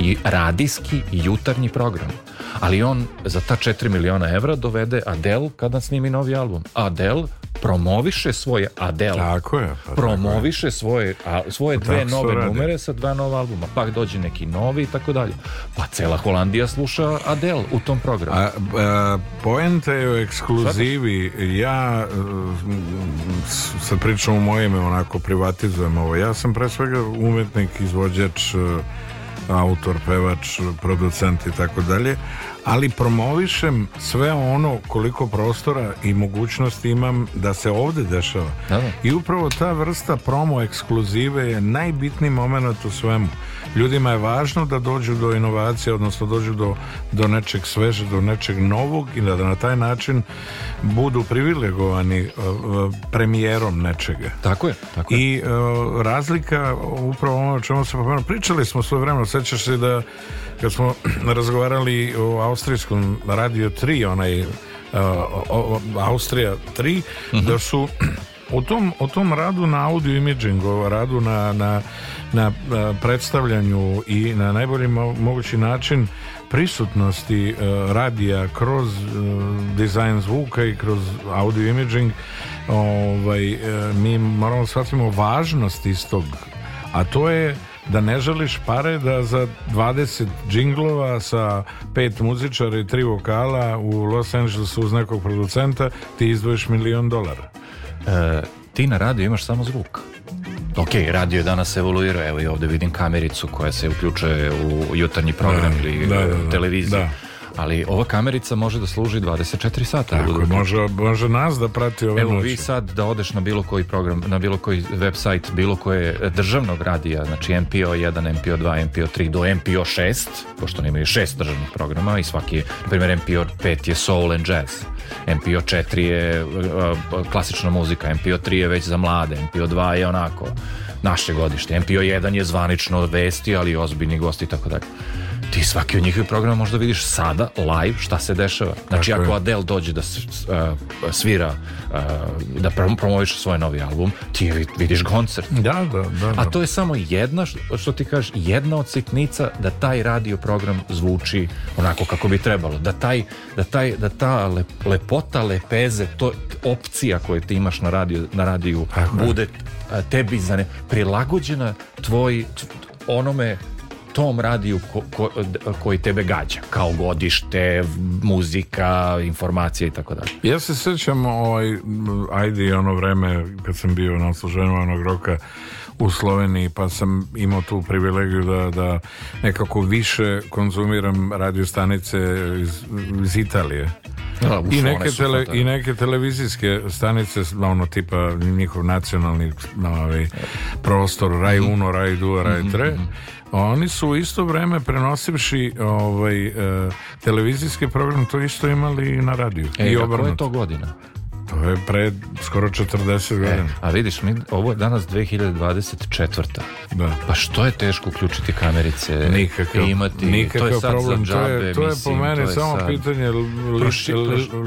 i radijski jutarnji program. Ali on za ta 4 miliona evra dovede Adele kada snimi novi album. Adele promoviše svoje Adele. Tako je. Pa promoviše tako je. svoje, a, svoje pa dve nove radi. numere sa dva nova albuma. Pa dođe neki novi i tako dalje. Pa cela Holandija sluša Adele u tom programu. A, a poenta je o ekskluzivi. Ja e, sa pričam u moje ime onako privatizujem ovo. Ja sam pre svega umetnik, izvođač e, autor, pevač, producent i tako dalje, ali promovišem sve ono koliko prostora i mogućnosti imam da se ovde dešava. Da. da. I upravo ta vrsta promo ekskluzive je najbitniji moment u svemu ljudima je važno da dođu do inovacije, odnosno dođu do, do nečeg sveže, do nečeg novog i da, da na taj način budu privilegovani uh, premijerom nečega. Tako je, tako je. I uh, razlika upravo ono o čemu se pomenuo, pričali smo svoje vremena, sećaš se da kad smo razgovarali o austrijskom radio 3, onaj uh, Austrija 3, -huh. Mhm. da su o tom, o tom radu na audio imidžingu, radu na, na, na e, predstavljanju i na najbolji mogući način prisutnosti e, radija kroz e, dizajn zvuka i kroz audio imidžing ovaj, mi moramo da shvatimo važnost istog a to je da ne želiš pare da za 20 džinglova sa pet muzičara i tri vokala u Los Angelesu uz nekog producenta ti izdvojiš milion dolara e, ti na radio imaš samo zvuk. Ok, radio danas evoluirao, evo i ovde vidim kamericu koja se uključuje u jutarnji program da, ili da, da, da. televiziju. Da ali ova kamerica može da služi 24 sata. Tako, može, može nas da prati ove Evo noći. vi sad da odeš na bilo koji program, na bilo koji website, bilo koje državnog radija, znači MPO 1, MPO 2, MPO 3 do MPO 6, pošto oni imaju šest državnih programa i svaki na primjer MPO 5 je soul and jazz, MPO 4 je uh, klasična muzika, MPO 3 je već za mlade, MPO 2 je onako naše godište, MPO 1 je zvanično vesti, ali i ozbiljni gosti i tako dalje ti svaki od njihovih programa možda vidiš sada live šta se dešava. Znači Tako ako Adele dođe da e, svira e, da promoviš svoj novi album, ti vidiš koncert. Da, da, da, da. A to je samo jedna što ti kažeš, jedna od sitnica da taj radio program zvuči onako kako bi trebalo, da taj da taj da ta lepota lepeze, to opcija koju ti imaš na radiju na radiju bude e, tebi za ne, prilagođena tvoj onome tom radiju ko, ko, koji tebe gađa, kao godište, muzika, informacije i tako dalje. Ja se sjećam, ovaj, ajde ono vreme kad sam bio na osloženovanog roka, u Sloveniji, pa sam imao tu privilegiju da, da nekako više konzumiram radio stanice iz, iz Italije. Da, I, neke tele, I neke televizijske stanice, ono tipa njihov nacionalni ovaj, prostor, Raj 1, mhm. Raj 2, Raj 3, mhm, mhm. oni su u isto vreme prenosivši ovaj, eh, televizijski program to isto imali i na radiju. E, I kako je to godina? To je pre skoro 40 e, godina. a vidiš, mi, ovo je danas 2024. Da. Pa što je teško uključiti kamerice? Nikakav, imati, nikakav to je sad problem. džabe, to je, to je po mene je samo sad... pitanje lič,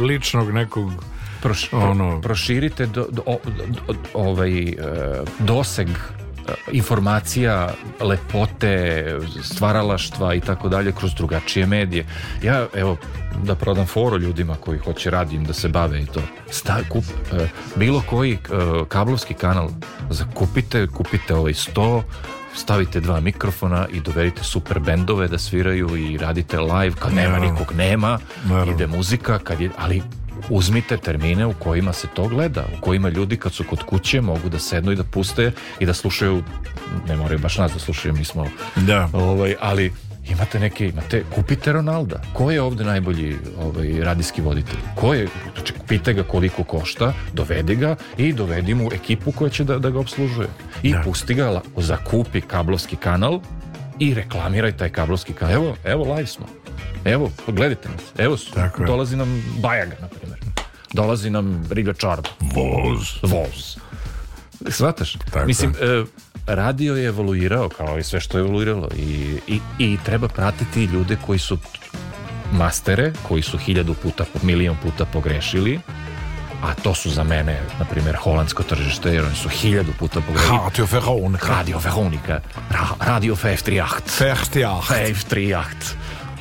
ličnog nekog Proš, ono... proširite do, do, do, do ovaj, e, doseg informacija, lepote, stvaralaštva i tako dalje kroz drugačije medije. Ja, evo, da prodam foru ljudima koji hoće radim da se bave i to. Sta, kup, e, bilo koji e, kablovski kanal zakupite, kupite ovaj sto, stavite dva mikrofona i dovedite super bendove da sviraju i radite live kad nema nikog nema, Naravno. ide muzika, kad je, ali uzmite termine u kojima se to gleda, u kojima ljudi kad su kod kuće mogu da sednu i da puste i da slušaju, ne moraju baš nas da slušaju, mi smo, da. ovaj, ali imate neke, imate, kupite Ronalda. Ko je ovde najbolji ovaj, radijski voditelj? Ko je, znači, pite ga koliko košta, dovedi ga i dovedi mu ekipu koja će da, da ga obslužuje. I da. pusti ga, zakupi kablovski kanal i reklamiraj taj kablovski kanal. Evo, evo, live smo. Evo, pogledajte nas. Evo su. Tako je. Dolazi nam Bajaga, na primjer. Dolazi nam Riga Čarba. Voz. Voz. Svataš? Tako Mislim, je. radio je evoluirao kao i sve što je evoluiralo i, i, i treba pratiti ljude koji su mastere, koji su hiljadu puta, milion puta pogrešili a to su za mene, na primjer, holandsko tržište, jer oni su hiljadu puta pogledali. Radio Veronika. Radio Veronika. Ra radio 538. 538. 538.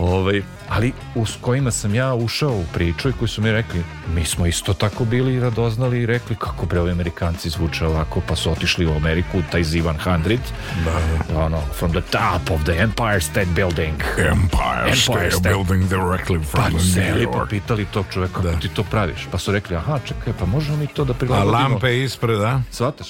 Ovaj, ali s kojima sam ja ušao u priču i koji su mi rekli, mi smo isto tako bili radoznali i rekli kako bre ovi Amerikanci zvuče ovako, pa su otišli u Ameriku, taj Zivan Handrit, da. ono, from the top of the Empire State Building. Empire, Empire State, State, Building directly from pa, New seli, York. Pa pitali tog čoveka, kako da. ti to praviš? Pa su rekli, aha, čekaj, pa možemo mi to da prilagodimo. A lampe ispred, da? Svataš?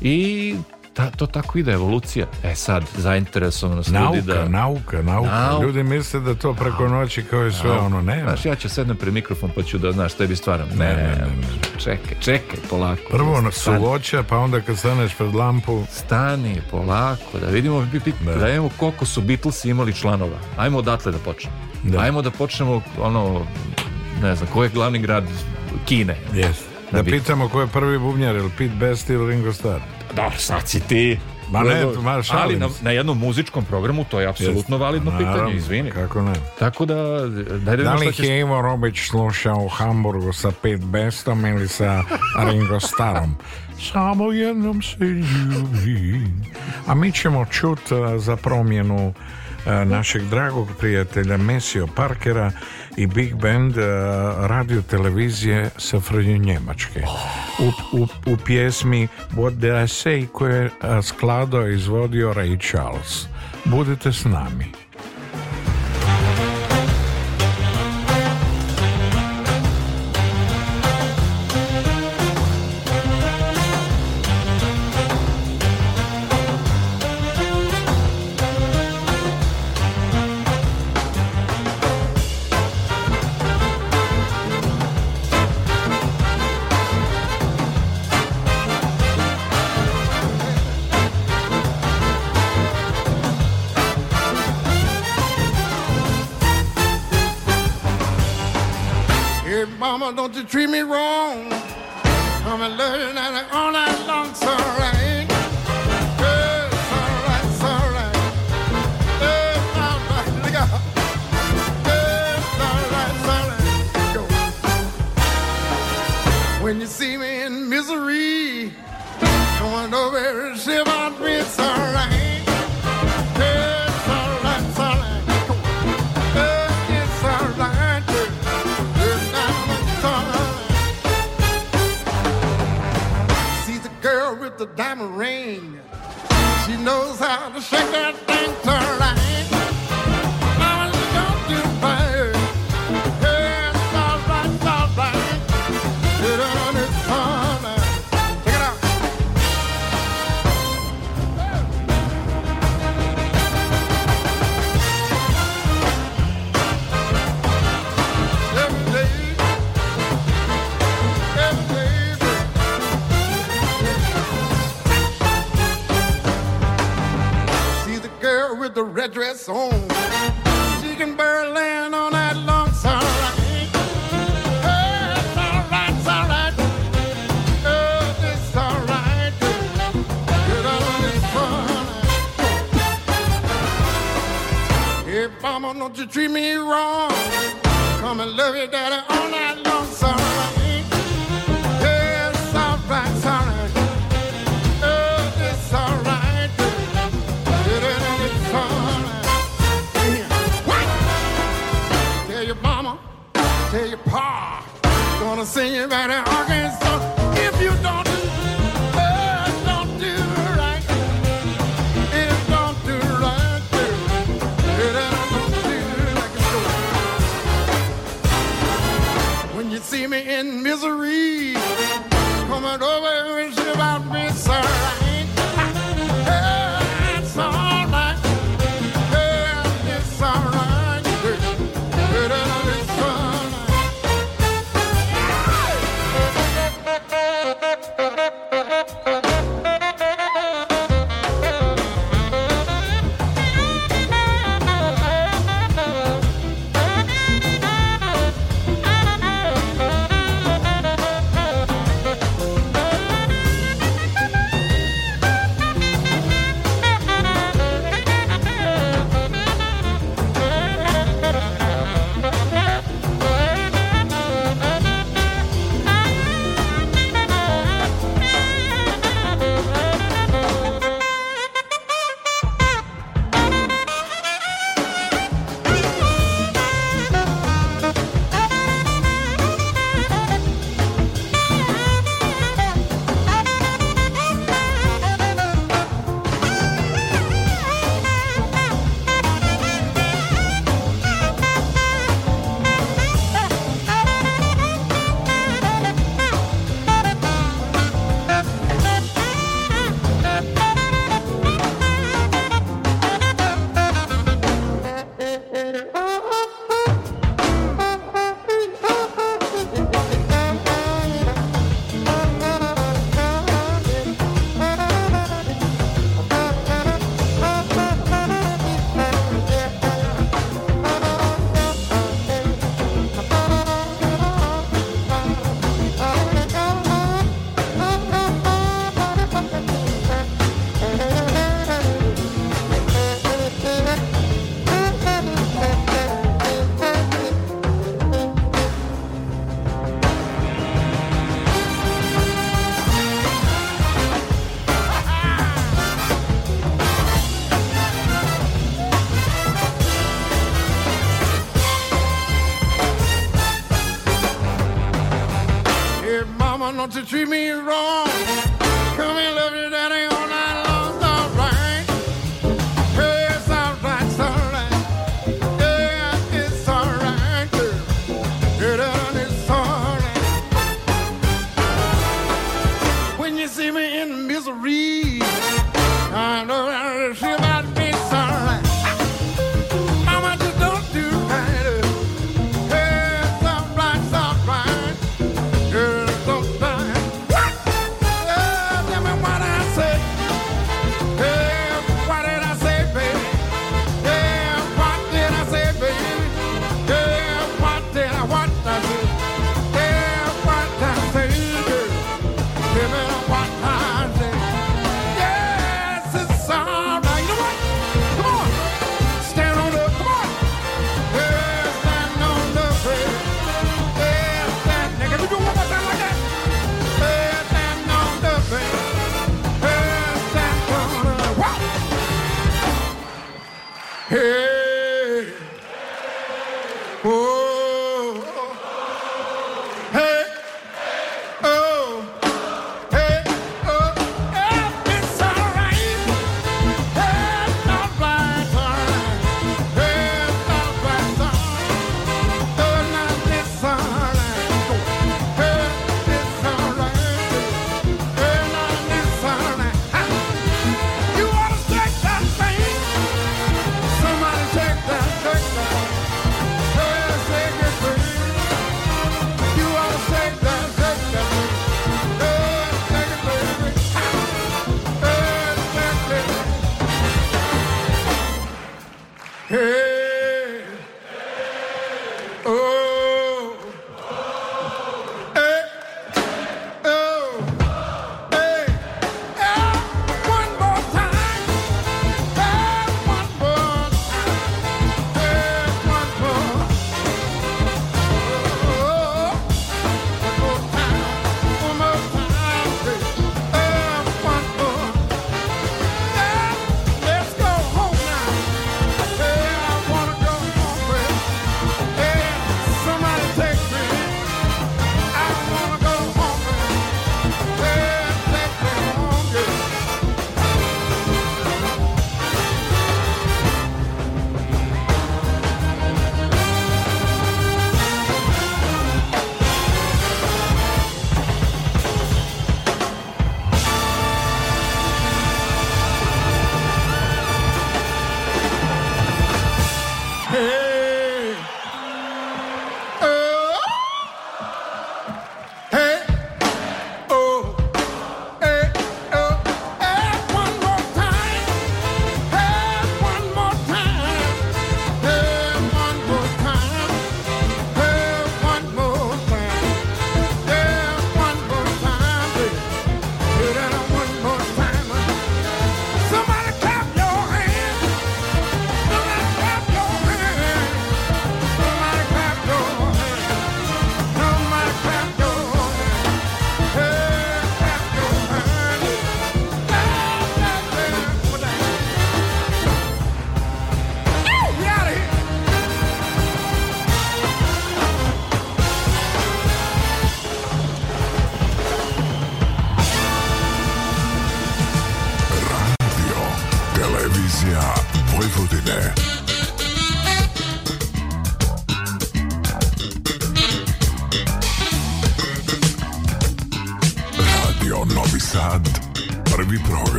I ta, to tako ide, evolucija. E sad, zainteresovanost nauka, ljudi da... Nauka, nauka, nauka. Ljudi misle da to preko noći kao i sve nauka. ono, ne. Znaš, ja ću sednem pre mikrofon pa ću da, znaš, tebi stvaram. Ne, ne, ne, ne. Čekaj, čekaj, polako. Prvo na suvoća, pa onda kad staneš pred lampu... Stani, polako, da vidimo, da, da imamo koliko su Beatles imali članova. Ajmo odatle da počnemo. Da. Ajmo da počnemo, ono, ne znam, koji je glavni grad Kine. Yes. Da, da pitamo ko je prvi bubnjar, ili Pete Best ili Ringo Starr? da, sad si ti. Ma ne, ma ali na, na, jednom muzičkom programu to je apsolutno validno Naravno, pitanje, izvini. Kako ne? Tako da, daj da, da li ih je Ivo Robić slušao u Hamburgu sa Pete Bestom ili sa Ringo Starom? Samo jednom se ljubim. A mi ćemo čut eh, za promjenu eh, našeg dragog prijatelja Mesio Parkera i big band uh, radio televizije SFRJ Njemačke oh. u, u, u, pjesmi What Did I Say koju je eh, skladao i izvodio Ray Charles. Budite s nami. treat me wrong. about an Arkansas. If you don't do, don't do right. don't do right, When you see me in misery. to treat me wrong.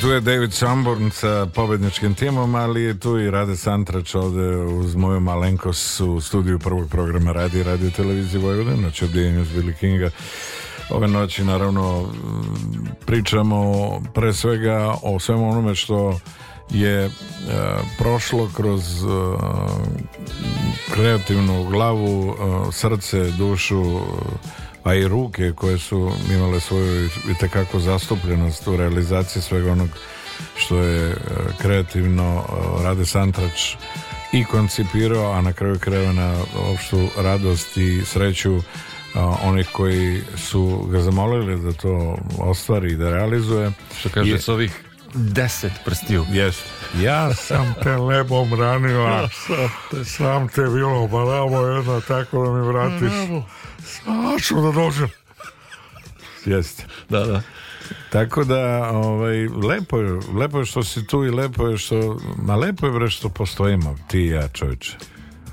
tu je David Chamborn sa pobedničkim timom, ali je tu i Rade Santrač ovde uz moju malenkost u studiju prvog programa Radi Radio Televizije Vojvodina, znači obdijenju Billy Kinga. Ove noći naravno pričamo pre svega o svemu onome što je e, prošlo kroz e, kreativnu glavu, e, srce, dušu, a i ruke koje su imale svoju i itekako zastupljenost u realizaciji svega onog što je e, kreativno e, Rade Santrač i koncipirao, a na kraju krajeva na opštu radost i sreću a, e, onih koji su ga zamolili da to ostvari i da realizuje. Što kaže s ovih deset prstiju. Jest. Ja sam te lebom ranio, a sam te bilo balavo pa jedno, tako da mi vratiš. Saču da dođem. Jeste. Da, da. Tako da, ovaj, lepo je, lepo je što si tu i lepo je što, ma lepo je bre što postojimo, ti i ja čovječe.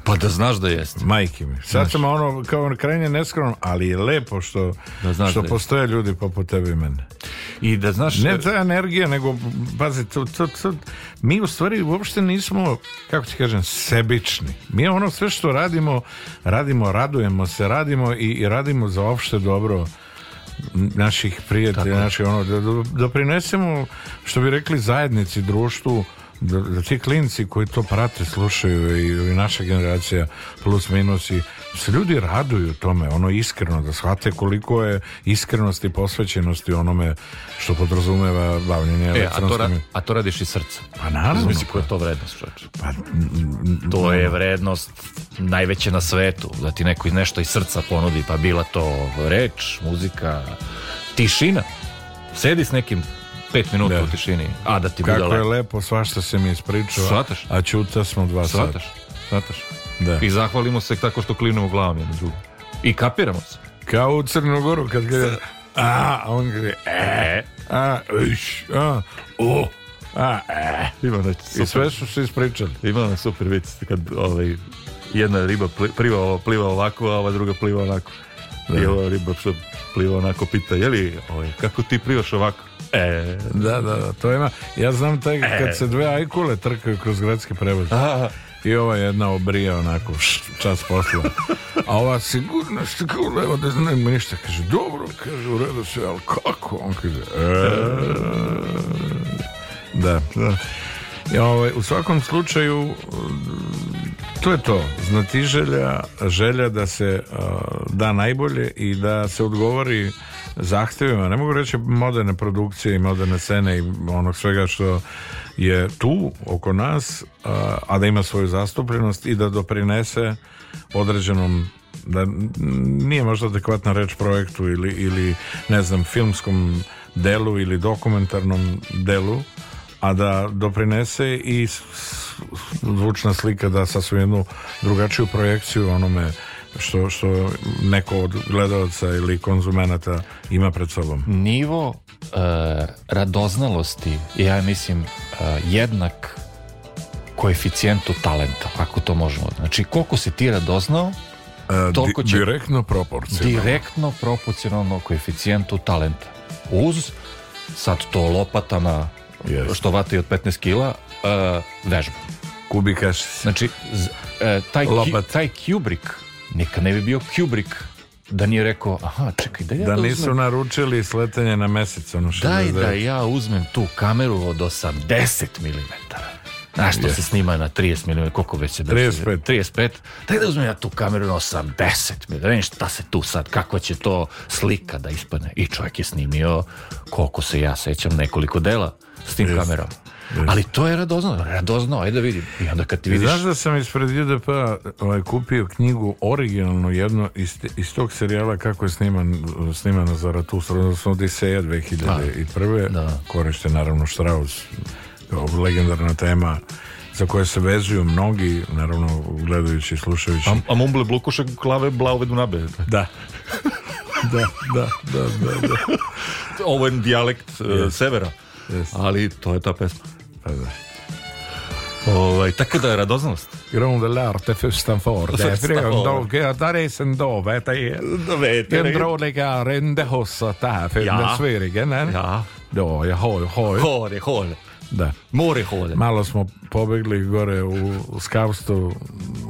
Pa da znaš da jeste. Majke mi. Sad sam ono kao krajnje neskromno, ali je lepo što, da znaš što da postoje jeste. ljudi poput tebe i mene. I da znaš... Ne ta energija, nego, pazi, to, to, to, mi u stvari uopšte nismo, kako ti kažem, sebični. Mi ono sve što radimo, radimo, radujemo se, radimo i, i radimo za opšte dobro naših prijatelja, naših ono, da, da, doprinesemo, što bi rekli, zajednici, društvu, da, da ti klinci koji to prate, slušaju i, i naša generacija plus minus i se ljudi raduju tome, ono iskreno, da shvate koliko je iskrenosti i posvećenosti onome što podrazumeva bavljenje e, a to, ra, a to radiš i srca. Pa naravno. Mislim, pa. koja je to vrednost, čoč? Pa, to je vrednost najveće na svetu, da ti neko nešto iz srca ponudi, pa bila to reč, muzika, tišina. Sedi s nekim 5 minuta da. u tišini. A da ti bude lepo. Kako je lepo, svašta se mi ispričava. Svataš? A čuta smo dva Svataš? sata. Svataš? Da. I zahvalimo se tako što klinemo glavom jedno drugo. I kapiramo se. Kao u Crnogoru kad gleda... A, a on gleda... E, e, a, iš, a, o, a, e. Ima da I sve su se ispričali. Ima da super vidite kad ovaj, jedna riba pliva, pliva ovako, a ova druga pliva onako. Da. I ova riba što pliva onako pita, jeli, li, ovaj, kako ti plivaš ovako? E. Da, da, da, to ima. Ja znam taj e. kad se dve ajkule trkaju kroz gradski prevoz. I ova jedna obrija onako čas posla. A ova sigurno ste kao evo da znam ništa. Kaže, dobro, kaže, u redu sve, ali kako? On kaže, e, Da, da. Ja, ovaj, u svakom slučaju to je to znatiželja želja da se uh, da najbolje i da se odgovori zahtjevima, ne mogu reći moderne produkcije i moderne scene i onog svega što je tu oko nas, a, da ima svoju zastupljenost i da doprinese određenom da nije možda adekvatna reč projektu ili, ili ne znam filmskom delu ili dokumentarnom delu a da doprinese i zvučna slika da sasvim jednu drugačiju projekciju onome što, što neko od gledalaca ili konzumenata ima pred sobom. Nivo e, radoznalosti ja mislim e, jednak koeficijentu talenta, ako to možemo. Znači, koliko si ti radoznao, e, toliko di, će... Direktno proporcionalno. Direktno proporcionalno koeficijentu talenta. Uz, sad to lopatama, yes. što vate od 15 kila, e, vežba. Kubikaš. Znači, e, taj, Lopat. taj kubrik, nikad ne bi bio Kubrick da nije rekao, aha, čekaj, da ja da, da nisu naručili sletanje na mesec, ono što Daj da ja uzmem tu kameru od 80 mm. Znaš što se snima na 30 mm, koliko već se... 35. 35. Daj da uzmem ja tu kameru na 80 mm, da vidim šta se tu sad, kako će to slika da ispadne. I čovjek je snimio, koliko se ja sećam, nekoliko dela s tim yes. kamerama. Ali to je radoznalo, radoznalo, ajde da vidim. I onda kad ti vidiš... Znaš da sam ispred JDP p-a, ovaj, kupio knjigu originalnu jedno iz, iz tog serijala kako je sniman, snimana Zaratustra, odnosno Odiseja 2001. Da. Korište naravno Strauss kao legendarna tema za koje se vezuju mnogi, naravno gledajući i slušajući. A, a mumble blokuše klave vedu dunabe. Da. da, da, da, da, da. Ovo je dijalekt yes. E, uh, severa. Yes. Ali to je ta pesma. Ovaj, tako da je radosnost. Grunde l'arte fustan for det. Frölunda göta resen doveta el. är dråliga rende hossata här för ja. den sverigen. Ja. Då, jag har ju... Har ju. Har Da. More hole. Malo smo pobegli gore u, u Skavstu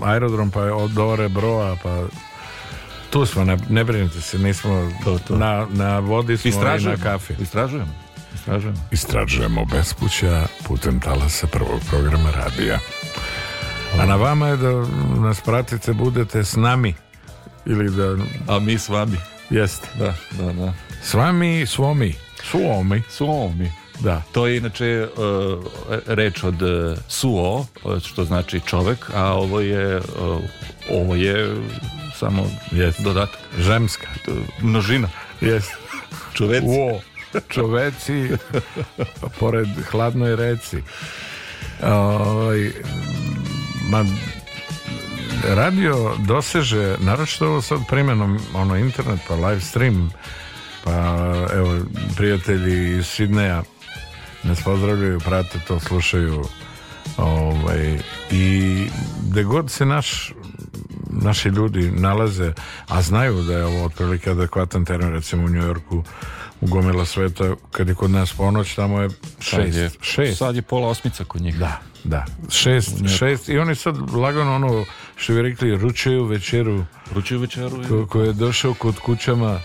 aerodrom pa je od dore broa pa tu smo, ne, ne brinite se, nismo to, to. Na, na vodi smo Istražujemo. i na kafi. Istražujemo. Istražujemo. Istražujemo bespuća putem talasa prvog programa radija. A na vama je da nas pratite, budete s nami. Ili da... A mi s vami. Jeste. Da, da, da. S vami S vomi. Suomi. Suomi. Da. To je inače uh, reč od uh, suo, eh, što znači čovek, a ovo je, uh, ovo je samo yes. dodatak. Žemska. Množina. Jeste. Čovec. Uo čoveci pa pored hladnoj reci. ovaj ma, radio doseže, naročito ovo sad primenom ono, internet pa live stream, pa evo, prijatelji iz Sidneja nas pozdravljaju, prate to, slušaju ovaj, i gde god se naš naši ljudi nalaze, a znaju da je ovo otprilike adekvatan teren, recimo u Njujorku u ugomila sveta, kad je kod nas ponoć, tamo je šest. Sad je, šest. Sad je pola osmica kod njih. Da, da. Šest, šest. I oni sad lagano ono, što bi rekli, ručaju večeru. Ručaju večeru. Ko, ko je došao kod kućama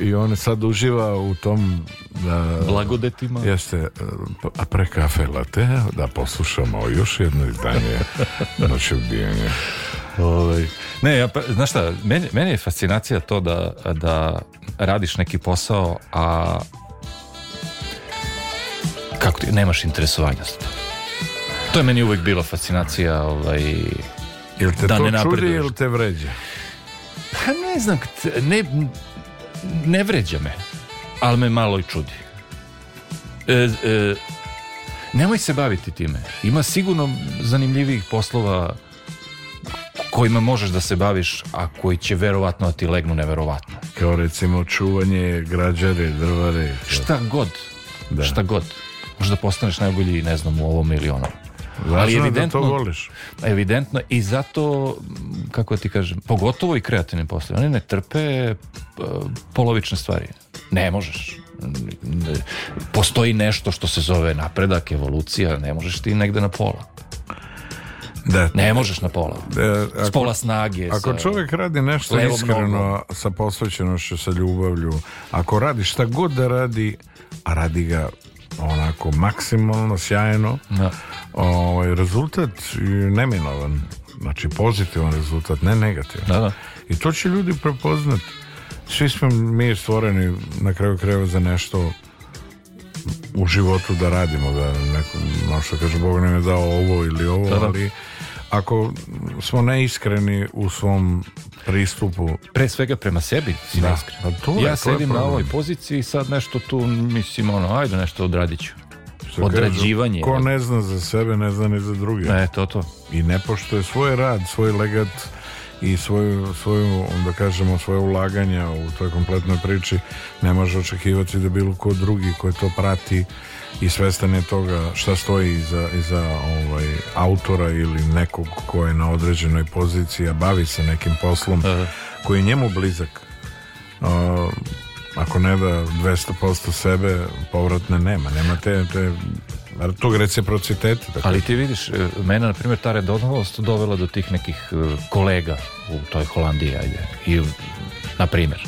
i on sad uživa u tom da, blagodetima jeste, a pre kafe latte da poslušamo još jedno izdanje noći ubijanja ovaj, ne, ja, pa, znaš šta, meni, meni, je fascinacija to da, da radiš neki posao, a kako ti, nemaš interesovanja za to. To je meni uvek bila fascinacija ovaj, Jel te da to ne čudi ili te vređa? Pa ne znam, ne, ne vređa me, ali me malo i čudi. E, e, nemoj se baviti time. Ima sigurno zanimljivih poslova kojima možeš da se baviš, a koji će verovatno da ti legnu neverovatno. Kao recimo čuvanje građare, drvare. Šta god. Da. Šta god. Možda postaneš najbolji, ne znam, u ovom ili onom. Važno ali evidentno, da to voliš. Evidentno i zato, kako da ti kažem, pogotovo i kreativni poslovi, oni ne trpe e, polovične stvari. Ne možeš. Postoji nešto što se zove napredak, evolucija, ne možeš ti negde na pola. Da, ne možeš na pola. Da, ako, s pola snage. Ako sa, čovjek radi nešto iskreno mnogo. sa posvećenošću, sa ljubavlju, ako radi šta god da radi, a radi ga onako maksimalno, sjajno, da. ovaj, rezultat je neminovan. Znači pozitivan rezultat, ne negativan. Da, da. I to će ljudi prepoznati. Svi smo mi stvoreni na kraju krajeva za nešto u životu da radimo da neko, no što kaže Bog nam je dao ovo ili ovo, da, da. ali ako smo neiskreni u svom pristupu pre svega prema sebi si da. A pa to ja je, sedim je na ovoj poziciji sad nešto tu mislim ono ajde nešto odradit ću odrađivanje ko ne zna za sebe ne zna ni za druge e, to, to. i ne poštuje svoj rad svoj legat i svoju, svoju, da kažemo, svoje ulaganja u toj kompletnoj priči ne može očekivati da bilo ko drugi koji to prati i svestan je toga šta stoji iza, iza ovaj, autora ili nekog ko je na određenoj poziciji a bavi se nekim poslom Aha. koji je njemu blizak uh, ako ne da 200% sebe povratne nema nema te, te tog reciprociteta. Tako. Da ali ti vidiš, e, mene, na primjer, ta redovnost dovela do tih nekih e, kolega u toj Holandiji, ajde, i, na primjer.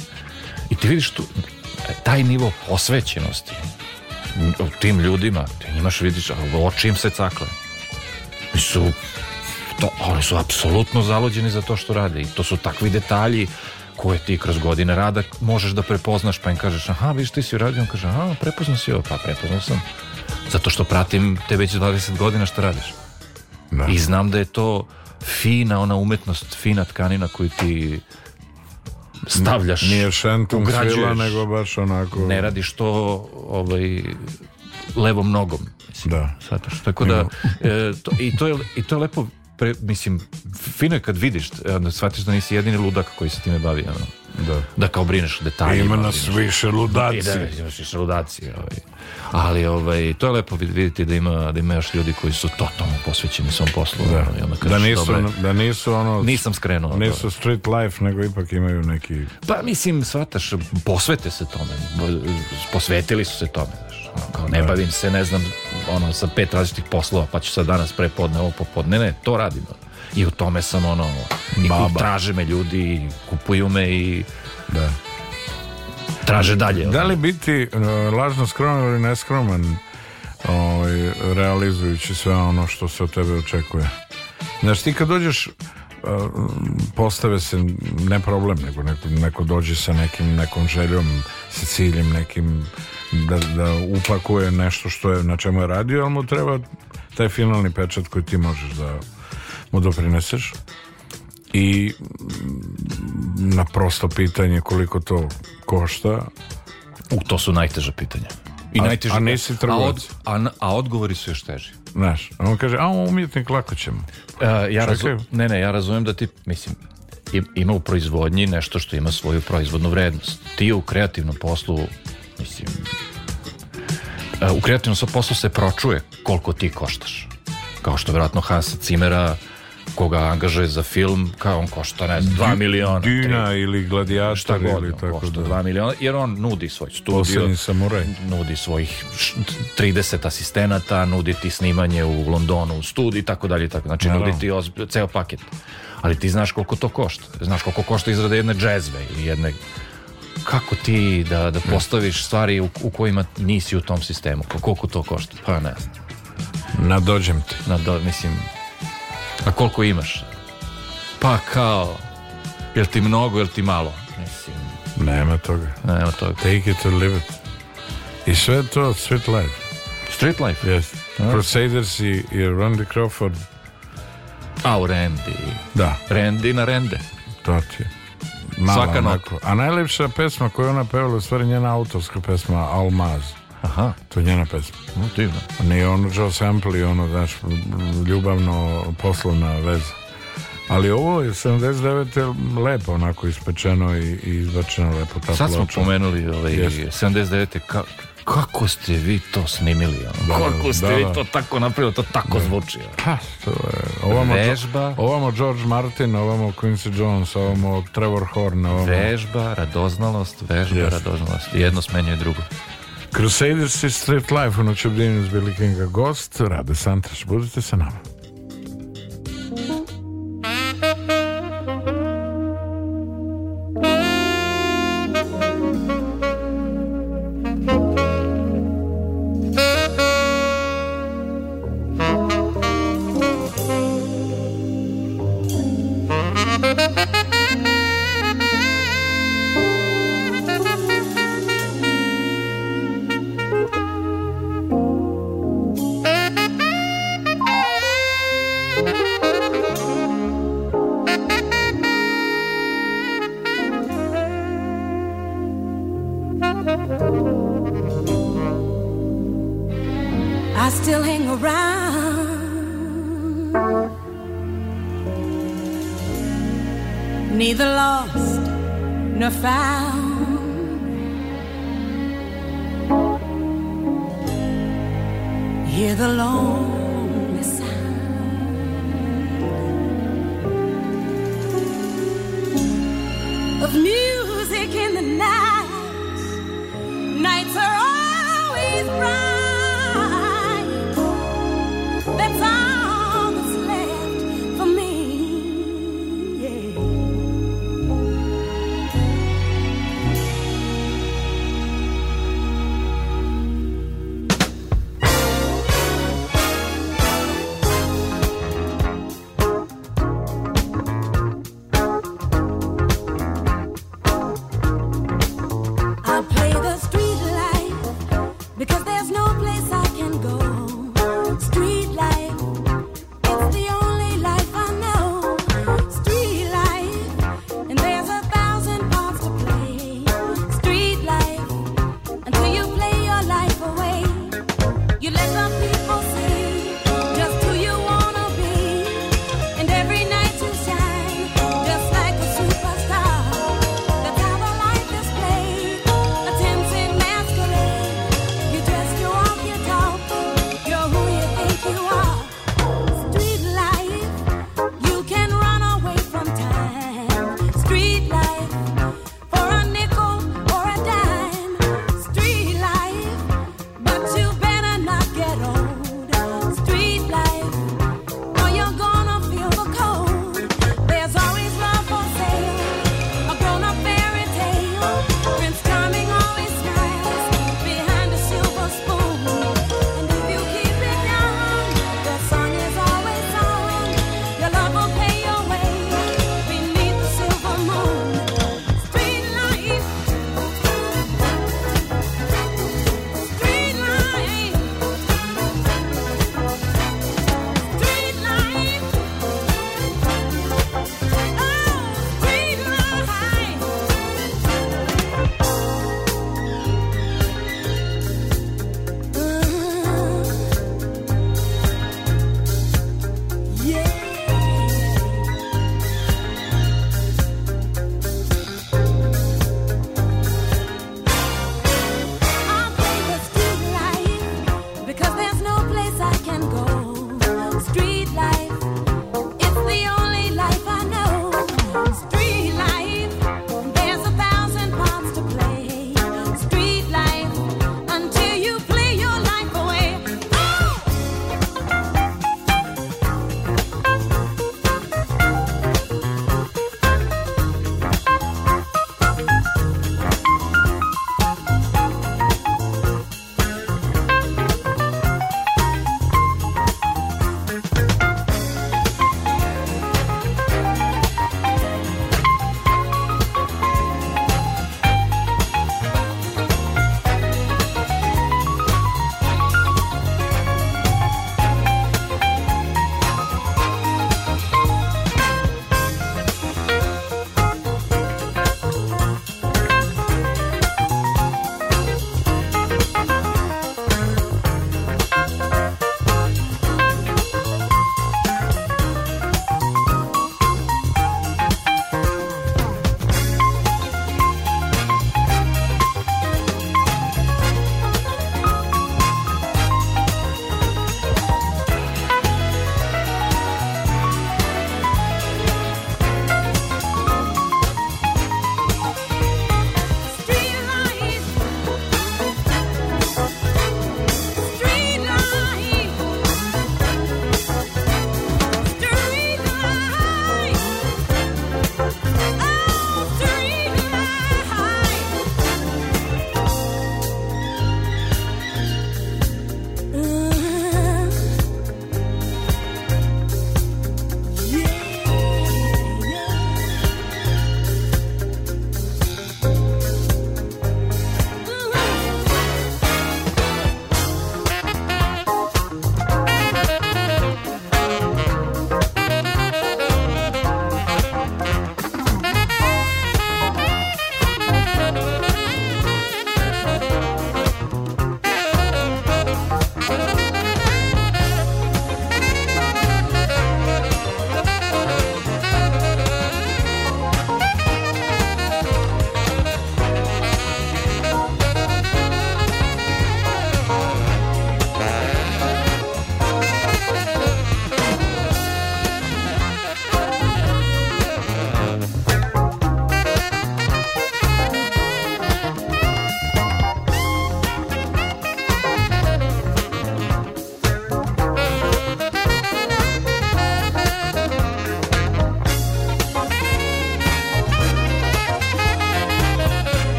I ti vidiš tu, taj nivo osvećenosti tim ljudima, ti imaš, vidiš, oči im se cakle. Oni su, to, oni su apsolutno zalođeni za to što rade i to su takvi detalji koje ti kroz godine rada možeš da prepoznaš, pa im kažeš, aha, vidiš, ti si uradio, on kaže, aha, prepoznao si ovo, pa prepoznao sam. Zato što pratim te već 20 godina što radiš. Da. I znam da je to fina ona umetnost, fina tkanina koju ti stavljaš nije šentum sila, nego baš onako ne radiš to ovaj, levom nogom mislim, da. Sataš. tako da e, to, i, to je, i to je lepo pre, mislim, fino je kad vidiš, e, onda shvatiš da nisi jedini ludak koji se time bavi. Ono da, da kao brineš o detaljima. Ima nas više ludaci. Da, da, imaš više ludaci. Ovaj. Ali ovaj, to je lepo vidjeti da ima, da ima još ljudi koji su totalno posvećeni svom poslu. Da, ovaj, onda da, nisu, dobre, da nisu ono... Nisam skrenuo. Nisu to. street life, nego ipak imaju neki... Pa mislim, shvataš, posvete se tome. Posvetili su se tome. Znaš, kao, ne da. bavim se, ne znam, ono, sa pet različitih poslova, pa ću sad danas prepodne ovo popodne. Ne, ne, to radimo i u tome sam ono, i traže me ljudi, kupuju me i da. traže dalje. Da li biti uh, lažno skroman ili neskroman ovaj, realizujući sve ono što se od tebe očekuje? Znaš, ti kad dođeš e, postave se ne problem nego neko, neko dođe sa nekim nekom željom, sa ciljem nekim da, da upakuje nešto što je na čemu je radio ali mu treba taj finalni pečat koji ti možeš da mu doprineseš i mm, na prosto pitanje koliko to košta u to su najteža pitanja i a, najteža a nisi trgovac a, od, a, a, odgovori su još teži znaš on kaže a on umjetnik lako ćemo e, ja razu, ne ne ja razumijem da ti mislim ima u proizvodnji nešto što ima svoju proizvodnu vrednost ti u kreativnom poslu mislim e, u kreativnom poslu se pročuje koliko ti koštaš kao što vjerojatno Hansa Cimera koga angažuje za film, kao on košta, ne znam, 2 miliona. Dina tri, ili gladijaštar ili tako košta da. 2 miliona, jer on nudi svoj studio. samuraj. Nudi svojih 30 asistenata, nudi ti snimanje u Londonu u studiji, tako dalje, tako. Znači, Naravno. nudi ti oz, ceo paket. Ali ti znaš koliko to košta. Znaš koliko košta izrada jedne džezve ili jedne kako ti da, da postaviš stvari u, u kojima nisi u tom sistemu? Koliko to košta? Pa ne znam. Nadođem ti. Nado, mislim, A koliko imaš? Pa kao, jel ti mnogo, jel ti malo? Mislim. Nema toga. Nema toga. Take it or leave it. I sve to street life. Street life? Yes. Ah. Crusaders i, i Randy Crawford. A u Randy. Da. Randy na Rende. To ti je. Mala Svaka onako. A najlepša pesma koju ona pevala u stvari njena autorska pesma Almaz. Aha. To je njena pesma. No, divno. Nije ono Joe Sample i ono, znaš, ljubavno poslovna veza. Ali ovo je 79. lepo onako ispečeno i, i izbačeno lepo. Ta Sad smo ploča. pomenuli ovaj, yes. 79. Ka, kako ste vi to snimili? Da, kako ste da, vi da. to tako napravili, to tako da. zvuči. Pa, to je. Ovamo, Vežba. Ovamo George Martin, ovamo Quincy Jones, ovamo Trevor Horn. Ovamo... Vežba, radoznalost, vežba, yes. radoznalost. Jedno smenjuje drugo. Crusaders i Street Life u noćobdjenju s Billy Kinga Gost, Rade Santraš, budite sa nama.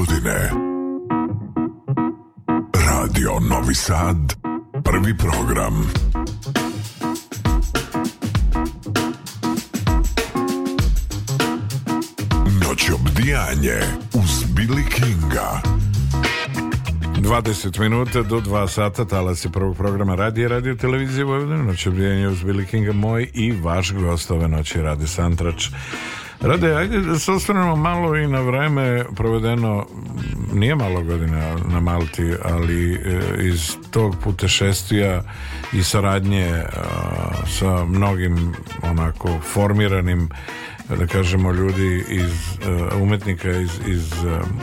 Vojvodine. Radio Novi Sad, prvi program. Noć obdijanje uz Billy Kinga. 20 minuta do 2 sata talas je prvog programa radije radio televizije Vojvodine noć obdijanje uz Billy Kinga moj i vaš gost ove noći radi Santrač Rade, ajde da se osvrnemo malo i na vreme provedeno, nije malo godina na Malti, ali e, iz tog putešestija i saradnje e, sa mnogim onako formiranim da kažemo ljudi iz e, umetnika iz, iz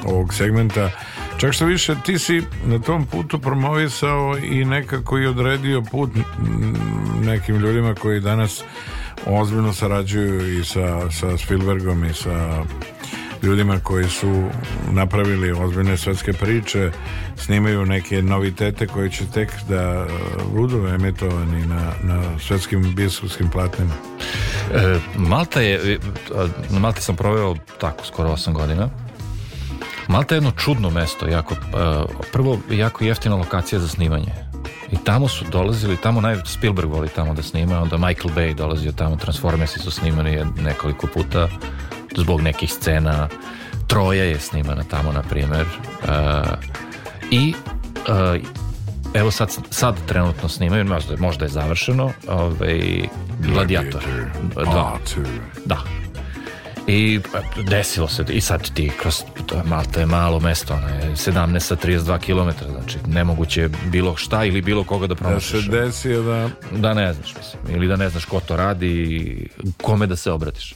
ovog segmenta čak što više ti si na tom putu promovisao i nekako i odredio put nekim ljudima koji danas ozbiljno sarađuju i sa, sa Spielbergom i sa ljudima koji su napravili ozbiljne svetske priče snimaju neke novitete koji će tek da uh, budu emitovani na, na svetskim biskupskim platnima e, Malta je e, na Malti sam proveo tako skoro 8 godina Malta je jedno čudno mesto jako, e, prvo jako jeftina lokacija za snimanje I tamo su dolazili, tamo naj Spielberg voli tamo da snima, onda Michael Bay dolazio tamo, Transformersi su snimani nekoliko puta zbog nekih scena. Troja je snimana tamo, na primjer. Uh, I uh, evo sad, sad trenutno snimaju, možda, možda je završeno, ovaj, Gladiator. Da. da. I pa, desilo se, i sad ti kroz, to je, Malta je malo mesto, ono je 17 sa 32 km, znači nemoguće bilo šta ili bilo koga da promašiš. Da se desi, da... Da ne znaš, mislim, ili da ne znaš ko to radi i kome da se obratiš.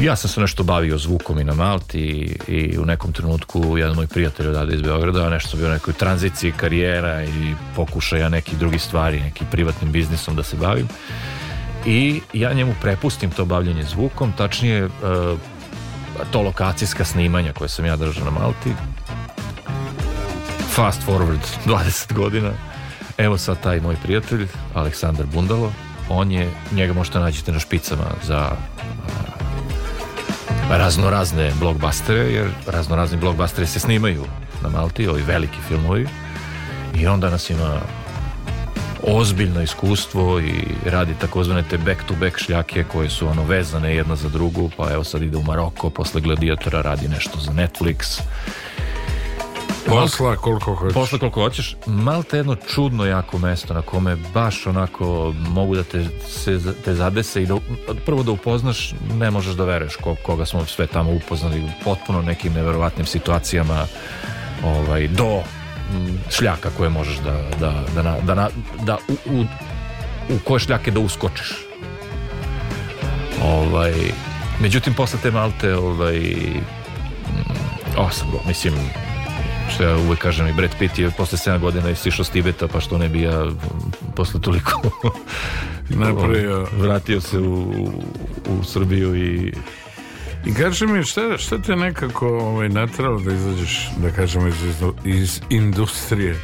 Ja sam se nešto bavio zvukom i na Malti i, i u nekom trenutku jedan moj prijatelj odada iz Beograda, nešto sam bio u nekoj tranziciji karijera i pokušaja nekih drugi stvari, neki privatnim biznisom da se bavim i ja njemu prepustim to bavljanje zvukom, tačnije e, to lokacijska snimanja koje sam ja držao na Malti. Fast forward 20 godina. Evo sad taj moj prijatelj, Aleksandar Bundalo. On je, njega možete nađete na špicama za e, raznorazne blockbustere, jer raznorazni blockbusteri se snimaju na Malti, ovi veliki filmovi. I onda nas ima ozbiljno iskustvo i radi takozvane te back-to-back šljake koje su ono vezane jedna za drugu, pa evo sad ide u Maroko, posle Gladiatora radi nešto za Netflix. Posla koliko hoćeš. Posla koliko hoćeš. Malta je jedno čudno jako mesto na kome baš onako mogu da te, se, te zadese i da, prvo da upoznaš, ne možeš da veruješ ko, koga smo sve tamo upoznali u potpuno nekim neverovatnim situacijama ovaj, do šljaka koje možeš da, da, da, da, da u, u, u koje šljake da uskočiš. Ovaj, međutim, posle te malte, ovaj, osobno, mislim, što ja uvek kažem i Brad Pitt je posle 7 godina i sišao s Tibeta, pa što ne bi ja posle toliko Napravio. Ovaj, vratio se u, u Srbiju i I kaži mi, šta, šta te nekako ovaj, natralo da izađeš, da kažemo, iz, iz industrije?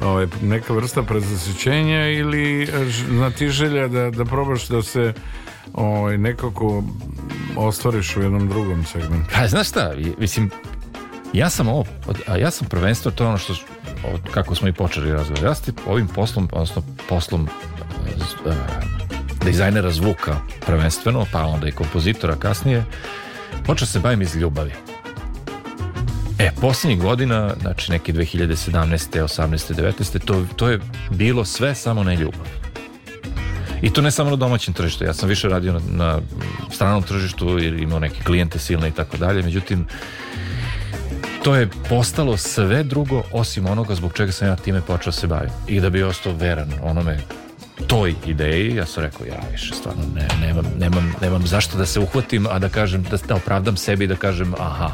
Ovaj, neka vrsta prezasićenja ili znatiželja da, da probaš da se ovaj, nekako ostvariš u jednom drugom segmentu? Pa, znaš šta, mislim, ja sam ovo, a ja sam prvenstvo, to je ono što, od, kako smo i počeli razgovor, ja sam ovim poslom, odnosno poslom uh, dizajnera zvuka prvenstveno, pa onda i kompozitora kasnije, Počeo se bavim iz ljubavi. E, posljednjih godina, znači neke 2017. 18. 19. To, to je bilo sve samo ne ljubav. I to ne samo na domaćem tržištu. Ja sam više radio na, na stranom tržištu i imao neke klijente silne i tako dalje. Međutim, to je postalo sve drugo osim onoga zbog čega sam ja time počeo da se bavim. I da bi ostao veran onome toj ideji, ja sam rekao, ja više stvarno ne, nemam, nemam, nemam zašto da se uhvatim, a da kažem, da, da opravdam sebi, da kažem, aha,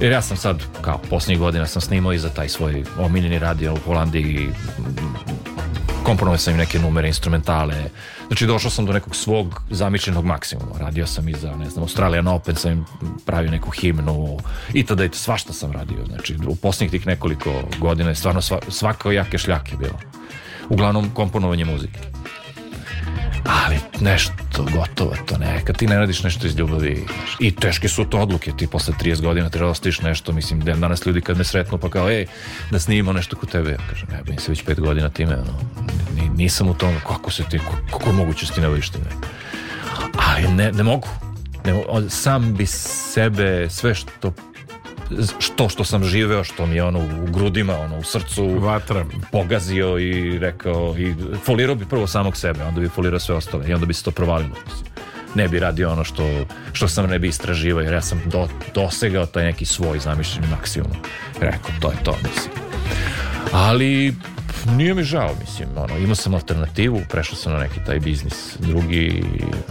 jer ja sam sad, kao posljednjih godina sam snimao i za taj svoj omiljeni radio u Holandiji komponovao sam im neke numere, instrumentale. Znači, došao sam do nekog svog zamišljenog maksimuma. Radio sam i za, ne znam, Australian Open sam im pravio neku himnu i tada i svašta sam radio. Znači, u posljednjih tih nekoliko godina je stvarno sva, svako jake šljake bilo uglavnom komponovanje muzike. Ali nešto gotovo to neka, ti ne radiš nešto iz ljubavi i teške su to odluke, ti posle 30 godina treba da ostiš nešto, mislim, danas ljudi kad me sretnu pa kao, ej, da snimimo nešto kod tebe. Ja kažem, ne, bim se već 5 godina time, ono, nisam u tom, kako se ti, kako je moguće ti ne voliš time. Ali ne, ne mogu, ne, sam bi sebe sve što što što sam živeo, što mi je ono u grudima, ono u srcu Vatra. pogazio i rekao i folirao bi prvo samog sebe, onda bi folirao sve ostale i onda bi se to provalilo. Ne bi radio ono što, što sam ne bi istraživao jer ja sam do, dosegao taj neki svoj zamišljeni maksimum. Rekao, to je to, mislim. Ali nije mi žao, mislim, ono, imao sam alternativu, prešao sam na neki taj biznis, drugi,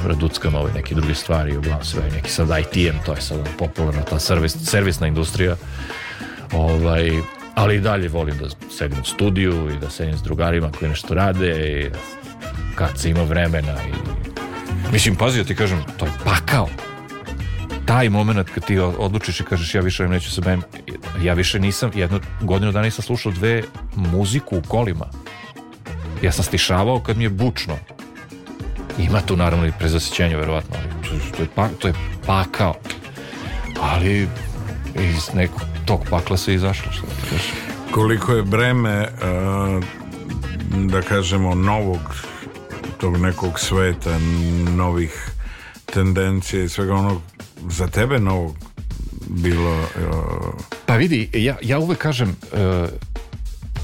raduckam ove neke druge stvari, uglavnom sve neki sad ITM, to je sad popularna ta servis, servisna industrija, ovaj, ali i dalje volim da sedim u studiju i da sedim s drugarima koji nešto rade i da kad se ima vremena i... Mislim, pazi, ja ti kažem, to je pakao taj moment kad ti odlučiš i kažeš ja više neću se bavim, ja više nisam, jednu godinu dana nisam slušao dve muziku u kolima. Ja sam stišavao kad mi je bučno. Ima tu naravno i prezasićenje, verovatno, ali to, je, pa, to je pakao. Ali iz nekog tog pakla se izašlo, što da Koliko je breme, e, da kažemo, novog tog nekog sveta, novih tendencija i svega onog za tebe novog bilo... Uh... Pa vidi, ja, ja uvek kažem uh,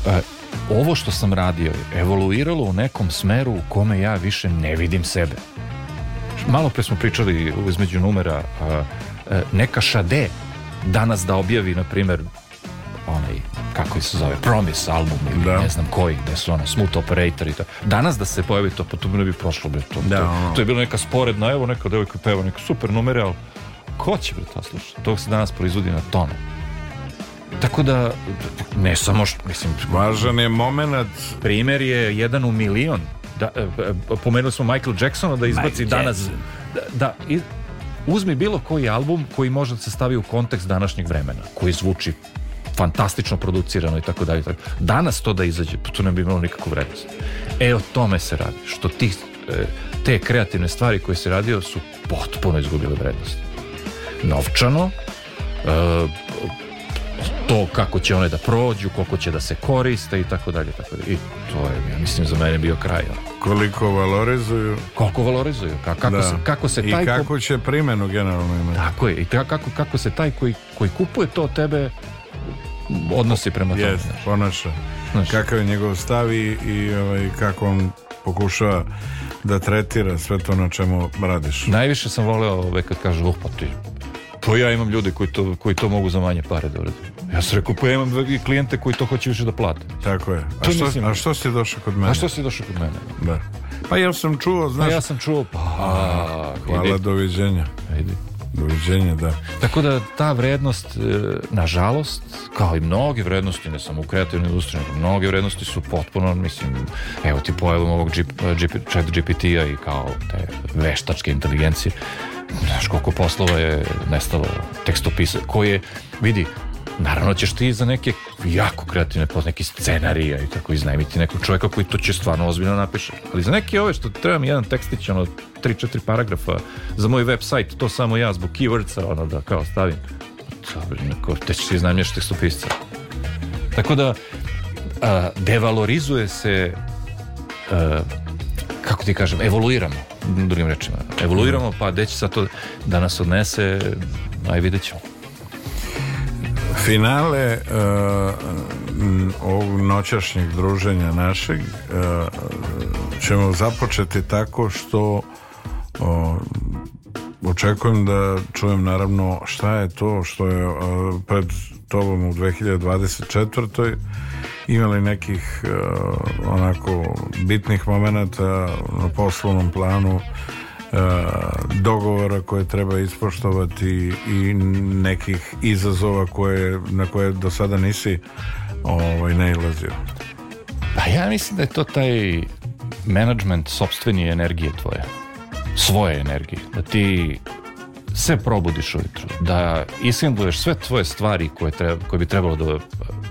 uh, ovo što sam radio je evoluiralo u nekom smeru u kome ja više ne vidim sebe. Malo pre smo pričali između numera neka šade danas da objavi, na primer, onaj, kako se zove, Promise album ili da. ne znam koji, gde su ono Smooth Operator i to. Danas da se pojavi to, pa to bi ne bi prošlo. Bi to, da, to, to, je bilo neka sporedna, evo neka devojka peva, neka super numere, ali ko će bre to slušati? To se danas proizvodi na tome. Tako da, ne samo što, mislim... Važan je moment. Primer je jedan u milion. Da, e, e, pomenuli smo Michael Jacksona da izbaci Michael danas... Da, da, uzmi bilo koji album koji može da se stavi u kontekst današnjeg vremena, koji zvuči fantastično producirano i tako dalje. Danas to da izađe, pa to ne bi imalo nikakvu vrednost. E, o tome se radi. Što tih, e, te kreativne stvari koje se radio su potpuno izgubile vrednost novčano, e, to kako će one da prođu, koliko će da se koriste i tako dalje, tako dalje. I to je, ja mislim, za mene bio kraj. Koliko valorizuju. Koliko valorizuju. Ka, kako, da. se, kako se taj... I kako će primenu generalno imati. Tako je. I kako, kako se taj koji, koji kupuje to tebe odnosi prema tome. Jeste, konačno. Kakav je njegov stav i, i ovaj, kako on pokušava da tretira sve to na čemu radiš. Najviše sam voleo ove ovaj, kad kažu, oh, pa ti pa ja imam ljude koji to, koji to mogu za manje pare da urede. Ja sam rekao, pa ja imam klijente koji to hoće više da plate. Tako je. A, što, a što si došao kod mene? A što si došao kod mene? Da. Pa ja sam čuo, pa znaš... Pa ja sam čuo, pa... A, hvala, idi. doviđenja. Idi. Doviđenja, da. Tako da ta vrednost, e, nažalost, kao i mnoge vrednosti, ne samo u kreativnoj industriji, mnoge vrednosti su potpuno, mislim, evo ti pojavom ovog G, G, chat GPT-a i kao te veštačke inteligencije, znaš koliko poslova je nestalo tekstopisa, koji je, vidi, naravno ćeš ti za neke jako kreativne, pa neki scenarija i tako iznajmiti nekog čovjeka koji to će stvarno ozbiljno napiše. Ali za neke ove što treba mi jedan tekstić, ono, 3-4 paragrafa za moj website, to samo ja zbog keywordsa, ono, da kao stavim. Dobro, neko, te ćeš iznajmiješ tekstopisca. Tako da, a, devalorizuje se a, kako ti kažem, evoluiramo, drugim rečima. Evoluiramo, pa gde će sad to da nas odnese, aj vidjet ćemo. Finale uh, ovog noćašnjeg druženja našeg uh, ćemo započeti tako što uh, Očekujem da čujem naravno šta je to što je uh, pred tobom u 2024. imali nekih uh, onako bitnih momenata na poslovnom planu uh, dogovora koje treba ispoštovati i nekih izazova koje, na koje do sada nisi ovaj, ne ilazio. Pa ja mislim da je to taj management sobstveni energije tvoje svoje energije, da ti se probudiš ujutru, da isingluješ sve tvoje stvari koje, treba, koje bi trebalo da,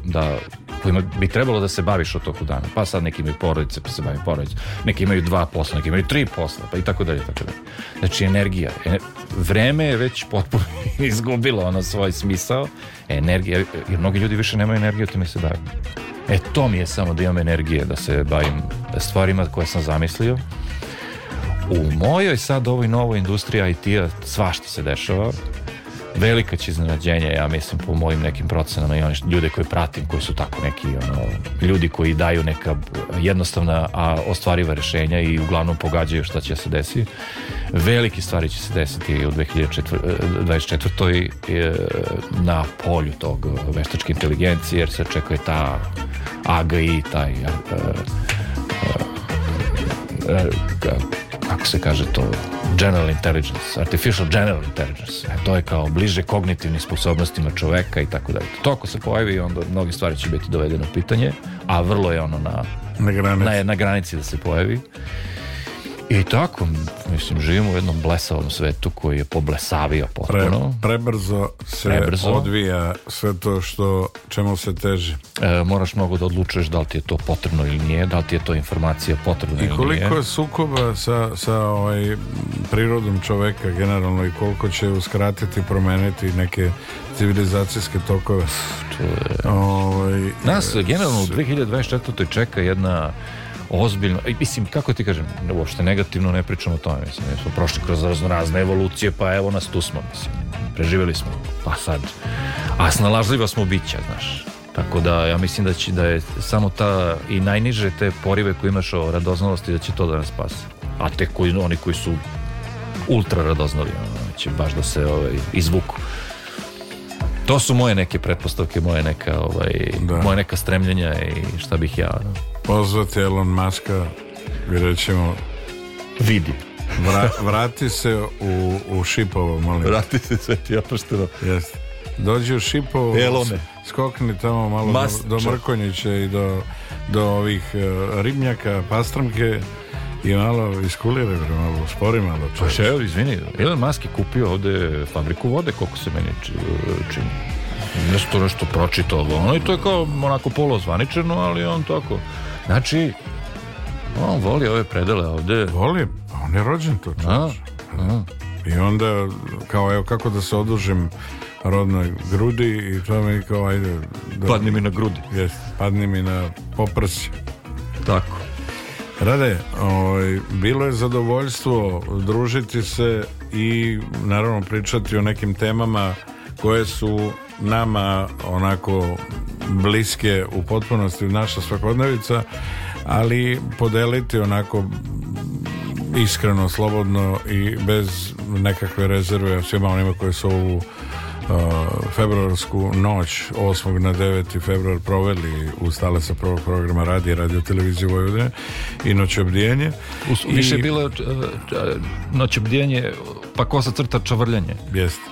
da kojima bi trebalo da se baviš u toku dana. Pa sad neki imaju porodice, pa se bavim porodice. Neki imaju dva posla, neki imaju tri posla, pa i tako dalje, tako dalje. Znači, energija. E, vreme je već potpuno izgubilo ono svoj smisao. Energija, jer mnogi ljudi više nemaju energije, tome se bavim. E, to mi je samo da imam energije, da se bavim stvarima koje sam zamislio U mojoj sad ovoj novoj industriji IT-a svašta se dešava. Velika će iznenađenja, ja mislim, po mojim nekim procenama i oni ljude koje pratim, koji su tako neki ono, ljudi koji daju neka jednostavna, a ostvariva rešenja i uglavnom pogađaju šta će se desiti. Velike stvari će se desiti u 2024. E, e, na polju tog veštačke inteligencije, jer se očekuje ta AGI, taj... Uh, uh, uh, kako se kaže to, general intelligence, artificial general intelligence. E, to je kao bliže kognitivnim sposobnostima čoveka i tako dalje. To ako se pojavi, onda mnogi stvari će biti dovedene u pitanje, a vrlo je ono na, na, granici. na, na granici da se pojavi. I tako, mislim, živimo u jednom blesavom svetu koji je poblesavio potpuno. Pre, prebrzo se prebrzo. odvija sve to što čemu se teži. E, moraš mnogo da odlučuješ da li ti je to potrebno ili nije, da li ti je to informacija potrebna ili nije. I koliko je sukoba sa, sa ovaj prirodom čoveka generalno i koliko će uskratiti, promeniti neke civilizacijske tokove. Čude. Ovaj, Nas generalno u 2024. čeka jedna ozbiljno, i mislim, kako ti kažem, uopšte negativno ne pričamo o tome, mislim, jer smo prošli kroz razno razne evolucije, pa evo nas tu smo, mislim, preživjeli smo, pa sad, a snalažljiva smo bića, znaš, tako da ja mislim da će da je samo ta i najniže te porive koje imaš o radoznalosti da će to da nas spasi. A te koji, oni koji su ultra radoznali, će baš da se ovaj, izvuku. To su moje neke pretpostavke, moje neka, ovaj, da. moje neka stremljenja i šta bih ja... No pozvati Elon Maska i rećemo vidi vra, vrati se u, u Šipovo molim. vrati se sve ti opušteno jeste Dođi u Šipovo, Elone. skokni tamo malo Mas, do, do Mrkonjića i do, do ovih uh, ribnjaka, pastramke i malo iskulire malo spori malo. Pa evo, izvini, Elon Musk je kupio ovde fabriku vode, koliko se meni čini. Nešto nešto pročitao ono i to je kao onako polozvaničeno, ali on tako Znači, on voli ove predele ovde. Voli, pa on je rođen to čovječ. I onda, kao evo, kako da se odužim rodnoj grudi i to mi kao, ajde... Da, padni mi na grudi. Jes, padni mi na poprsje. Tako. Rade, oj, ovaj, bilo je zadovoljstvo družiti se i naravno pričati o nekim temama koje su nama onako bliske u potpunosti naša svakodnevica ali podeliti onako iskreno, slobodno i bez nekakve rezerve svima onima koji su ovu e, februarsku noć 8. na 9. februar proveli u stale sa prvog programa radi radio televizije Vojvodine i noć obdijenje Više je bilo uh, noć obdijenje pa kosa crta čavrljanje jeste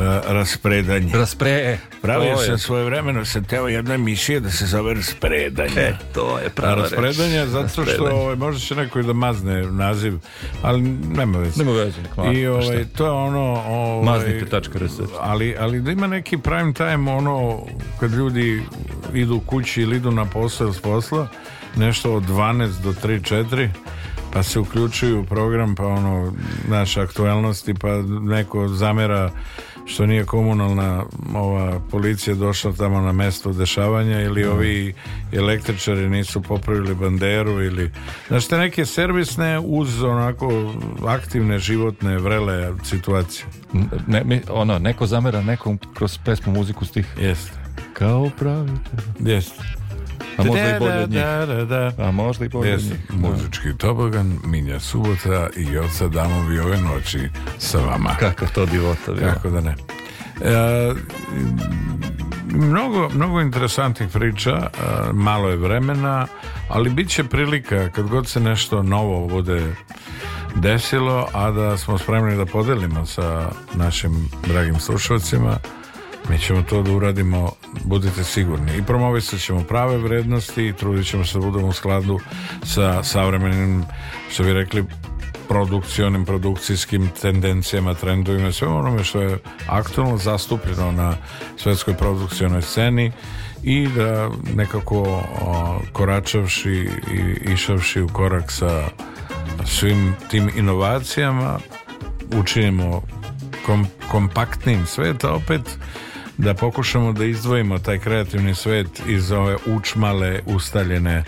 E, raspredanje. Raspre, e, Pravio sam svoje vremeno, sam teo jedna emisija da se zove raspredanje. E, to je prava Raspredanje, reč. zato raspredanje. što ovaj, možda će neko i da mazne naziv, ali nema veze. Nema veze, I ovaj, pa to je ono... Ovaj, Maznite.rs ali, ali da ima neki prime time, ono, kad ljudi idu kući ili idu na posao s posla, nešto od 12 do 3, 4, pa se uključuju u program, pa ono, naše aktualnosti, pa neko zamera što nije komunalna ova policija došla tamo na mesto dešavanja ili mm. ovi električari nisu popravili banderu ili znači te neke servisne uz onako aktivne životne vrele situacije. Ne, mi, ono, neko zamera nekom kroz pesmu muziku stih. Jeste. Kao pravite. Jeste. A možda i da, da, bolje od da, njih. Da, da, da. A možda i bolje od njih. Muzički tobogan, Minja Subota i Joca Damovi ove noći sa vama. Kako to divota bilo. Kako da ne. E, mnogo, mnogo interesantnih priča, e, malo je vremena, ali bit će prilika kad god se nešto novo bude desilo, a da smo spremni da podelimo sa našim dragim slušalcima Mi ćemo to da uradimo, budite sigurni. I promovisat ćemo prave vrednosti i trudit ćemo se da budemo u skladu sa savremenim, što bi rekli, produkcionim, produkcijskim tendencijama, trendovima, sve onome što je aktualno zastupljeno na svetskoj produkcionoj sceni i da nekako o, koračavši i išavši u korak sa svim tim inovacijama učinimo kom, kompaktnim sve, opet da pokušamo da izdvojimo taj kreativni svet iz ove učmale, ustaljene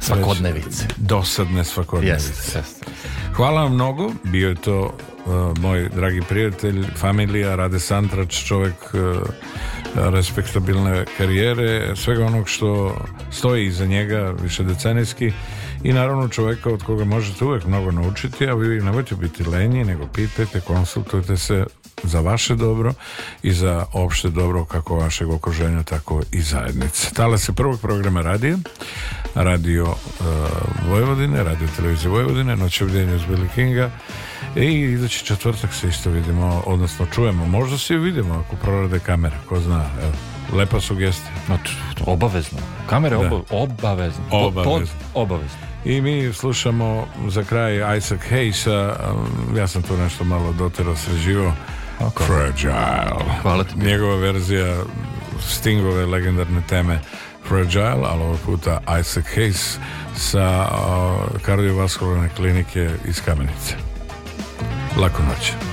svakodnevice. Dosadne svakodnevice. Yes, yes. Hvala vam mnogo. Bio je to uh, moj dragi prijatelj, familija, Rade Santrač, čovek uh, respektabilne karijere, svega onog što stoji iza njega više decenijski i naravno čoveka od koga možete uvek mnogo naučiti, a vi nemojte biti lenji, nego pitajte, konsultujte se, za vaše dobro i za opšte dobro kako vašeg okruženja, tako i zajednice. Tala se prvog programa radije, radio uh, Vojvodine, radio televizije Vojvodine, noće obdjenje uz Billy Kinga i idući četvrtak se isto vidimo, odnosno čujemo, možda se i vidimo ako prorade kamera, ko zna, evo. Lepa sugestija. No, obavezno. Kamere da. obavezno. Obavezno. obavezno. I mi slušamo za kraj Isaac Hayesa, ja sam tu nešto malo dotero sređivo Oko. Fragile. Hvala ti. Njegova verzija Stingove legendarne teme Fragile, ali ovog puta Isaac Hayes sa kardiovaskularne klinike iz Kamenice. Laku noć.